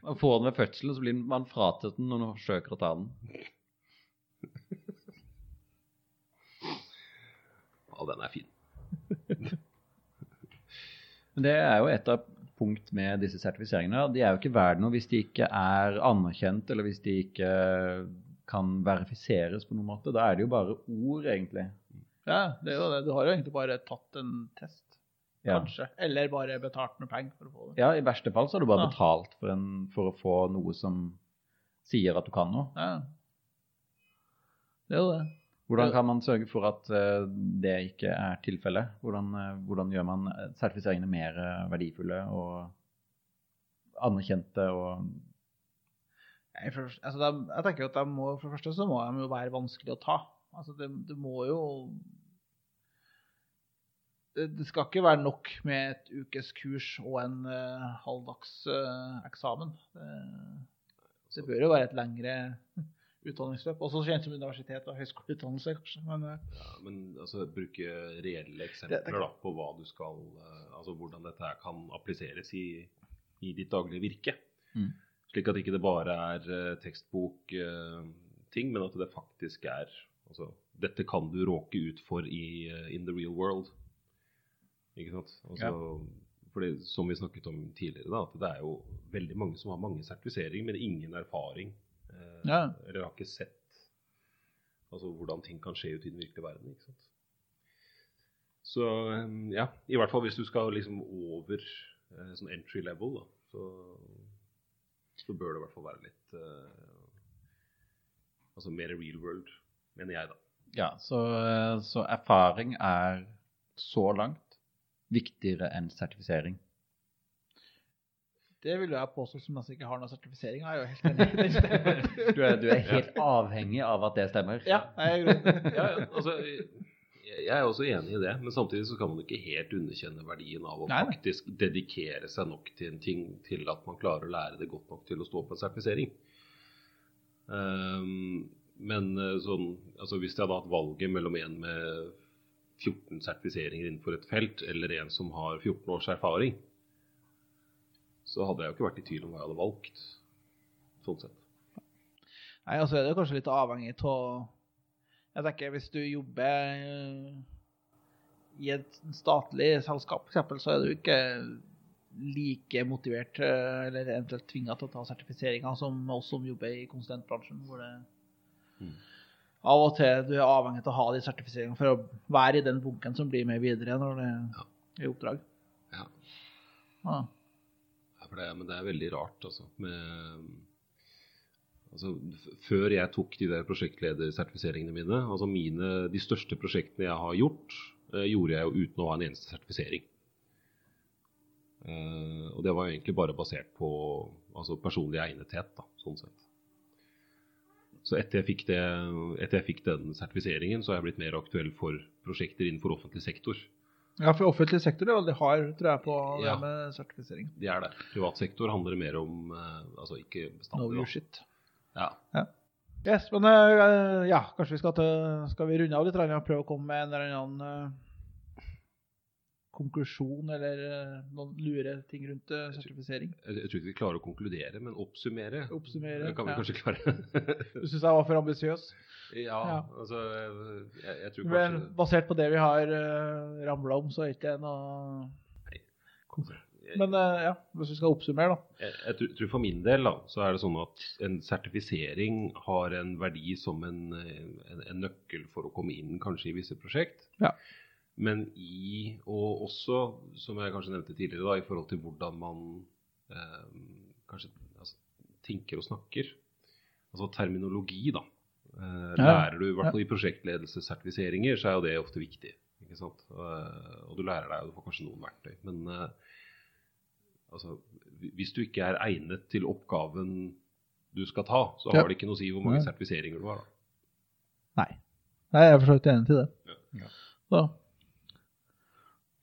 Man får den ved fødselen, så blir man fratatt den når man forsøker å ta den. ja, den er fin. Men det er jo et av punkt med disse sertifiseringene. De er jo ikke verdt noe hvis de ikke er anerkjent, eller hvis de ikke kan verifiseres på noen måte. Da er det jo bare ord, egentlig. Ja, det er jo det. Du har jo egentlig bare tatt en test, Ja. kanskje. Eller bare betalt noe penger for å få det. ja, i verste fall så har du bare Ja. betalt for, en, for å få noe som sier at du kan noe. Ja. Det er jo det. Hvordan kan man sørge for at eh, det ikke er tilfellet? Hvordan, eh, hvordan gjør man eh, sertifiseringene mer verdifulle og anerkjente og For, altså, de, jeg tenker jo at de må, For det første så må de jo være vanskelig å ta. Altså, det, det må jo det, det skal ikke være nok med et ukes kurs og en uh, halvdags uh, eksamen. Det, det bør jo være et lengre utdanningsløp. Også kjent som universitet og høyskoleutdannelse, kanskje. Men uh, Ja, men altså, bruke reelle eksempler da, på hva du skal Altså hvordan dette kan appliseres i, i ditt daglige virke. Mm. Slik at ikke det bare er uh, tekstbokting, men at det faktisk er Altså, dette kan du råke ut for i eh, in the real world. Ikke sant? Altså, fordi, som vi snakket om tidligere, da, at det er jo veldig mange som har mange sertifiseringer, men ingen erfaring. eh, Ja. Eller har ikke sett altså, hvordan ting kan skje ut i den virkelige verden. ikke sant? Så eh, ja, i hvert fall hvis du skal liksom over eh, sånn entry level, da, så, så bør det i hvert fall være litt uh, Altså mer real world, mener jeg, da. Ja, så, eh, så erfaring er så langt viktigere enn sertifisering. det vil jo jeg påstå som altså ikke har noe sertifisering. Jeg er jo helt enig. Du er, du er helt avhengig av at det stemmer. ja, jeg er. Ja, ja, altså, jeg er også enig i det, men samtidig så kan man ikke helt underkjenne verdien av å Nei, nei. faktisk dedikere seg nok til en ting til at man klarer å lære det godt nok til å stå på en sertifisering. Um, men eh, sånn, altså hvis jeg hadde hatt valget mellom en med 14 sertifiseringer innenfor et felt, eller en som har 14 års erfaring, så hadde jeg jo ikke vært i tvil om hva jeg hadde valgt. Sånn sett. Nei, altså er det kanskje litt avhengig av Jeg tenker hvis du jobber eh, i et statlig selskap, f.eks., så er du ikke like motivert eh, eller eventuelt tvinga til å ta sertifiseringer som oss som jobber i konsulentbransjen, hvor det Mm. av og til du er avhengig av å ha de sertifiseringene for å være i den bunken som blir med videre når det er i oppdrag. Ja. Ja. Ja, for det, men det er veldig rart, altså. Med, altså før jeg tok de der prosjektledersertifiseringene mine, altså mine, de største prosjektene jeg har gjort, eh, gjorde jeg jo uten å ha en eneste sertifisering. Eh, og det var jo egentlig bare basert på altså personlig egnethet, da, sånn sett. Så etter jeg, det, etter jeg fikk den sertifiseringen, så har jeg blitt mer aktuell for prosjekter innenfor offentlig sektor. ja, for offentlig sektor er har tror jeg, på Ja. det med sertifisering. Det er det. Privat sektor handler mer om eh, altså ikke No bestandig. your shit. Ja. Yes, men eh, ja, kanskje vi skal, til, skal vi runde av litt og prøve å komme med en eller annen eh, konklusjon eller eh, noen lure ting rundt sertifisering. Jeg, jeg tror ikke vi klarer å konkludere, men oppsummere Oppsummere, kan vi ja. kanskje klare. Du syns jeg var for ambisiøs? ja, Ja. altså jeg, jeg tror Men basert på det vi har uh, ramla om, så er det ikke noe jeg, Men eh, ja, hvis vi skal oppsummere, da. jeg, jeg tror- tror for min del da, så er det sånn at en sertifisering har en verdi som en, en, en nøkkel for å komme inn kanskje i visse prosjekt. Ja. Men i, og også, som jeg kanskje nevnte tidligere, da, i forhold til hvordan man eh, kanskje altså, tenker og snakker. Altså terminologi, da. Eh. Lærer du, i hvert fall i prosjektledelsessertifiseringer, så er jo det ofte viktig. Ikke sant? Og, og du lærer deg, og du får kanskje noen verktøy. Men eh, altså, hvis du ikke er egnet til oppgaven du skal ta, så Ja. har det ikke noe å si hvor mange Nei. sertifiseringer du har. Da. Nei. Nei, jeg er for så vidt enig til det. Ja. Så.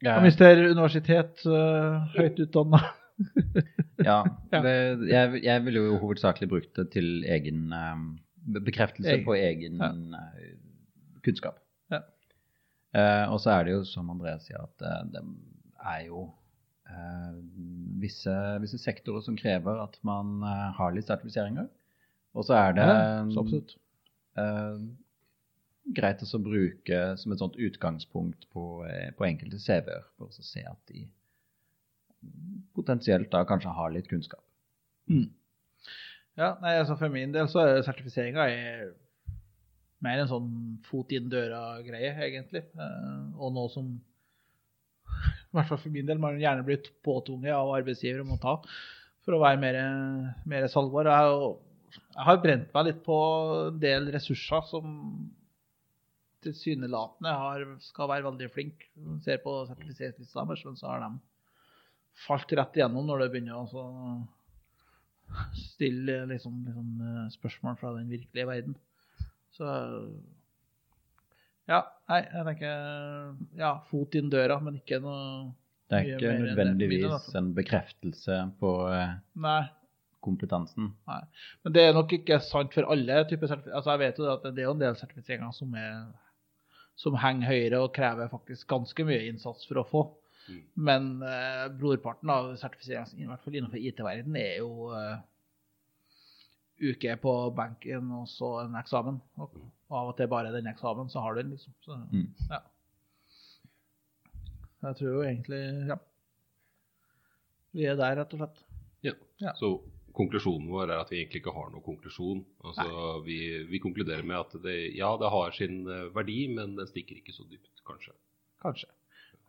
Ja, det er Universitet, uh, høyt utdanna. ja, Ja. det, jeg, jeg ville jo hovedsakelig brukt det til egen um, bekreftelse Egen. på egen Ja. eh, kunnskap. Ja. Eh, og så er det jo, som Andreas sier, at det er jo visse, visse sektorer som krever at man eh, har litt sertifiseringer. Og så er det Ja, så eh, greit å bruke som et sånt utgangspunkt på, eh, på enkelte CV-er, for å se at de potensielt da kanskje har litt kunnskap. Ja, nei, altså For min del så er sertifiseringa mer en sånn fot inn døra-greie, egentlig. Eh, og nå som i hvert fall for min del man gjerne blitt påtvunget av arbeidsgiver om å ta for å være mer, mer salgbar. Jeg, har jeg har brent meg litt på en del ressurser som tilsynelatende har, skal være veldig flinke. Ser på sertifiseringslista deres, men så har de falt rett igjennom når det begynner å stille liksom, liksom, eh, spørsmål fra den virkelige verden. Så ja, nei, jeg tenker ja, fot inn døra, men ikke noe Det er ikke nødvendigvis fall. en bekreftelse på eh, Nei. kompetansen. Men det er nok ikke sant for alle typer sertifiseringer. Altså, jeg vet jo at det er en del sertifiseringer som, er, som henger høyere og krever faktisk ganske mye innsats for å få. Mm. Men eh, brorparten av sertifiseringer, i hvert fall innenfor IT-verdenen, er jo eh, uke på benken og så en eksamen. Og og av og til bare den eksamen, så har du den, liksom. Så, Mm. ja. Jeg tror jo egentlig Ja. Vi er der, rett og slett. Ja. Ja. Så konklusjonen vår er at vi egentlig ikke har noen konklusjon. Altså, vi, vi konkluderer med at det, ja, det har sin eh, verdi, men den stikker ikke så dypt, kanskje. Kanskje.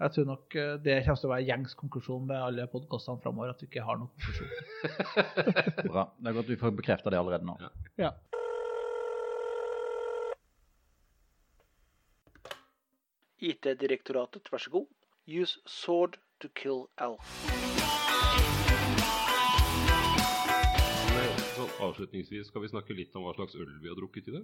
Jeg tror nok eh, det kommer til å være gjengs konklusjon med alle podkastene framover, at vi ikke har noen konklusjon. Bra. Det er godt vi får bekrefta det allerede nå. Ja. Ja. IT-direktoratet, vær så god. Use sword to kill elf. Sånn, avslutningsvis skal vi snakke litt om hva slags øl vi har drukket i det.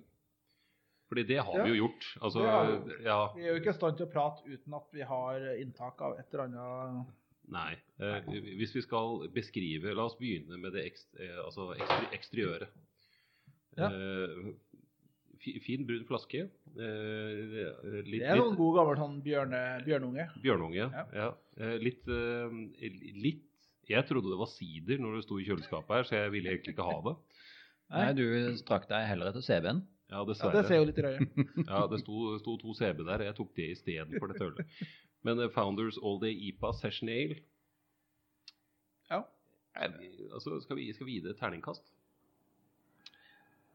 Fordi det har Ja. vi jo gjort. Altså, ja. vi ja, Vi er jo ikke i stand til å prate uten at vi har inntak av et eller annet nei. Eh, hvis vi skal beskrive La oss begynne med det ekst, eh, altså eksteri eksteriøret. Ja. Eh, fi- fin, brun flaske. Eh, litt, Det er noen god gammel sånn bjørne, bjørnunge. Bjørnunge, Ja. ja. Eh, litt, eh, litt Jeg trodde det var sider når det sto i kjøleskapet her, så jeg ville egentlig ikke ha det. Nei, du strakk deg heller etter CB-en. Ja, Ja, det ser jo litt røye Ja, det sto, sto to CB der, jeg tok det istedenfor dette ølet. Men eh, Founders All Day IPA Session Ale Ja. er vi, altså, skal, vi, skal vi gi det et terningkast?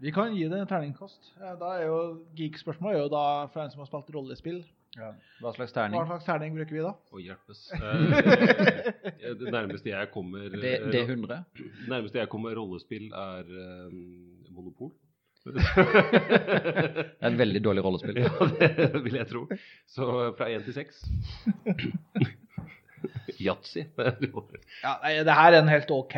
Vi kan gi det en terningkast. Da er jo Geek-spørsmålet er jo da for en som har spilt rollespill. Hva slags Hva terning? slags terning bruker vi da? Å hjelpes. Eh, det nærmeste jeg kommer Det, eh, D100? Det nærmeste jeg kommer rollespill, er eh, Monopol. Det er et veldig dårlig rollespill. ja, det vil jeg tro. Så fra én til seks. Yatzy. Ja, nei, det her er en helt OK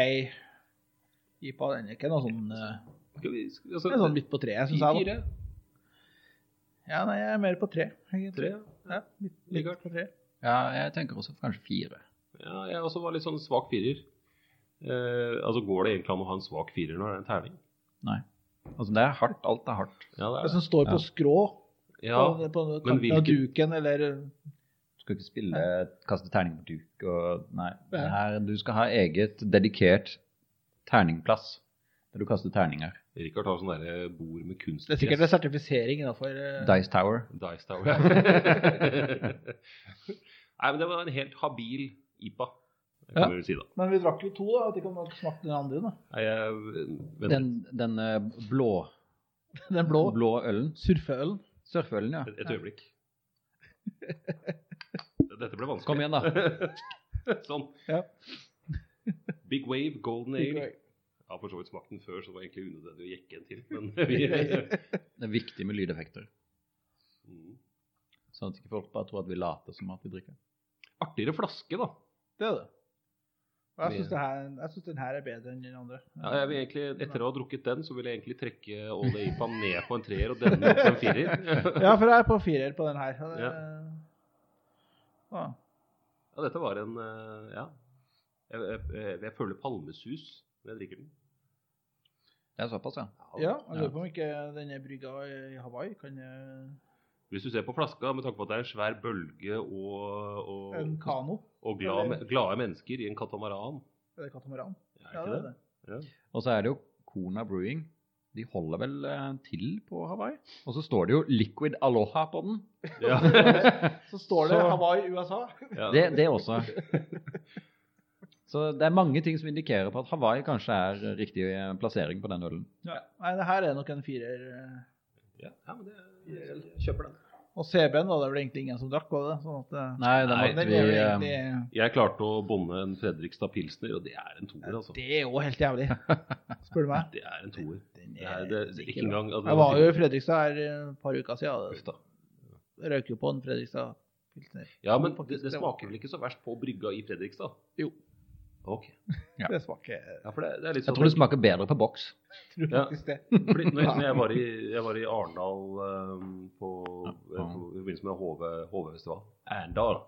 IPA. Den er ikke noe sånn eh, Skal vi, Den altså, er sånn midt på treet, syns jeg. da. Ja, nei, jeg er mer på tre. Tre? Ja, midt, midt på tre. Ja, jeg tenker også kanskje fire. Ja, jeg også var litt sånn svak firer. Eh, altså Går det egentlig an å ha en svak firer når det er en terning? Nei. Altså, det er hardt. Alt er hardt. Ja, Det det som står på Ja. skrå Ja, på, på kanten av hvilken- duken, eller Du skal ikke spille kaste terning på duk og. Nei. Her, du skal ha eget dedikert terningplass der du kaster terninger. Rikard har sånn derre bord med kunstgress. Det er sikkert en sertifisering innafor Dice Tower. Dice Tower. Nei, men det var en helt habil IPA, Ja. vi si. Men vi drakk jo to, da. At de kan smake den andre. da. Nei, jeg, men, Den, den eh, blå, Den blå blå ølen. surfeølen. Surfeølen, ja. et, et øyeblikk. Dette ble vanskelig. Kom igjen, da. sånn. Ja. Big Wave Golden Big Ale. Wave. Har for så vidt smakt den før, så det var egentlig unødvendig å jekke en til. Men Det er viktig med lydeffekter. Mm. Sånn at ikke folk bare tror at vi later som at vi drikker. Artigere flaske, da. Det er det. Og Jeg syns, her, synes den her er bedre enn den andre. Ja, jeg vil egentlig, Etter å ha drukket den, så vil jeg egentlig trekke All the IPA ned på en treer og denne opp på en firer. Ja, for jeg er på firer på den her. Det, Ja. ja. Ja, dette var en eh, Ja. Jeg, jeg, jeg, jeg føler palmesus når jeg drikker den. Det er såpass, ja. ja, jeg lurer på om ikke denne brygga i Hawaii kan eh, Hvis du ser på flaska, med tanke på at det er en svær bølge og, og, En kano? og glade, glade mennesker i en katamaran Er det katamaran? Ja, ikke det er det? det. Ja. Og så er det jo Kona Brewing. De holder vel eh, til på Hawaii. Og så står det jo Liquid Aloha på den. Ja. Så står det Så- Hawaii, USA. Ja. Det, det også. Så det er mange ting som indikerer på at Hawaii kanskje er riktig eh, plassering på den ølen. Ja. Nei, det her er nok en firer. eh. Ja, ja, men det, jeg kjøper den. Og CB-en var det vel egentlig ingen som drakk, var det? Sånn at, eh, Nei, det Nei, vi egentlig Jeg klarte å bonde en Fredrikstad Pilsner, og det er en toer, altså. Det er jo helt jævlig, spør du meg. Det er en toer. Det er, det, det, ikke engang altså, Jeg var jo i Fredrikstad her et par uker siden. Da. Røyk jo på en Fredrikstad Pilsner. Ja, men det, det det smaker vel ikke så verst på brygga i Fredrikstad? Jo. Ok. Ja. Det smaker Ja, for det, det er litt Jeg sånn tror det smaker bedre på boks. tror Ja. faktisk det. Fordi når, når jeg, var i, jeg var i Arendal um, på, Ja. på, i forbindelse med HV, HV-festival. Arendal.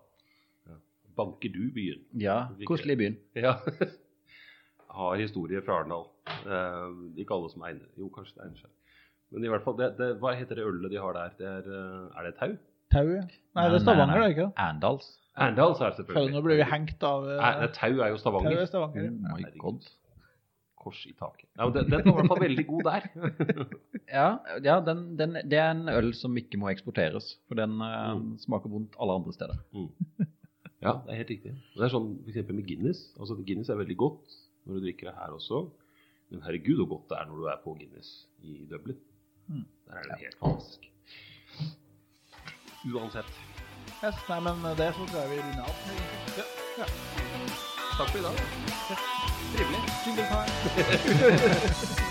Ja. Banker du byen? Ja, koselig byen. Ja. Har historier fra Arendal. Uh, ikke alle som egner Jo, kanskje det egner seg. Men i hvert fall, det, det, hva heter det ølet de har der? Det er, eh, er det tau? Tau, ja. Nei, det er Stavanger, det er ikke det? Andals. Arendal, så er det selvfølgelig. Nå blir vi hengt av eh, Nei, det tau er jo Tau Stavanger. er Stavanger. Oh my god. Kors i taket. Ja, den, den var i hvert fall veldig god der. Ja, ja den, den, det er en øl som ikke må eksporteres. For den uh, Mm. smaker vondt alle andre steder. Ja, det er helt riktig. Og det er sånn f.eks. med Guinness. Altså Guinness er veldig godt når du drikker det her også. Men herregud hvor godt det er når du er på Guinness i Dublin. Mm. Der er det helt fantastisk. Uansett. Yes, nei, men det så tror jeg vi runder av. Ja. ja. Takk for i dag. Jingle time.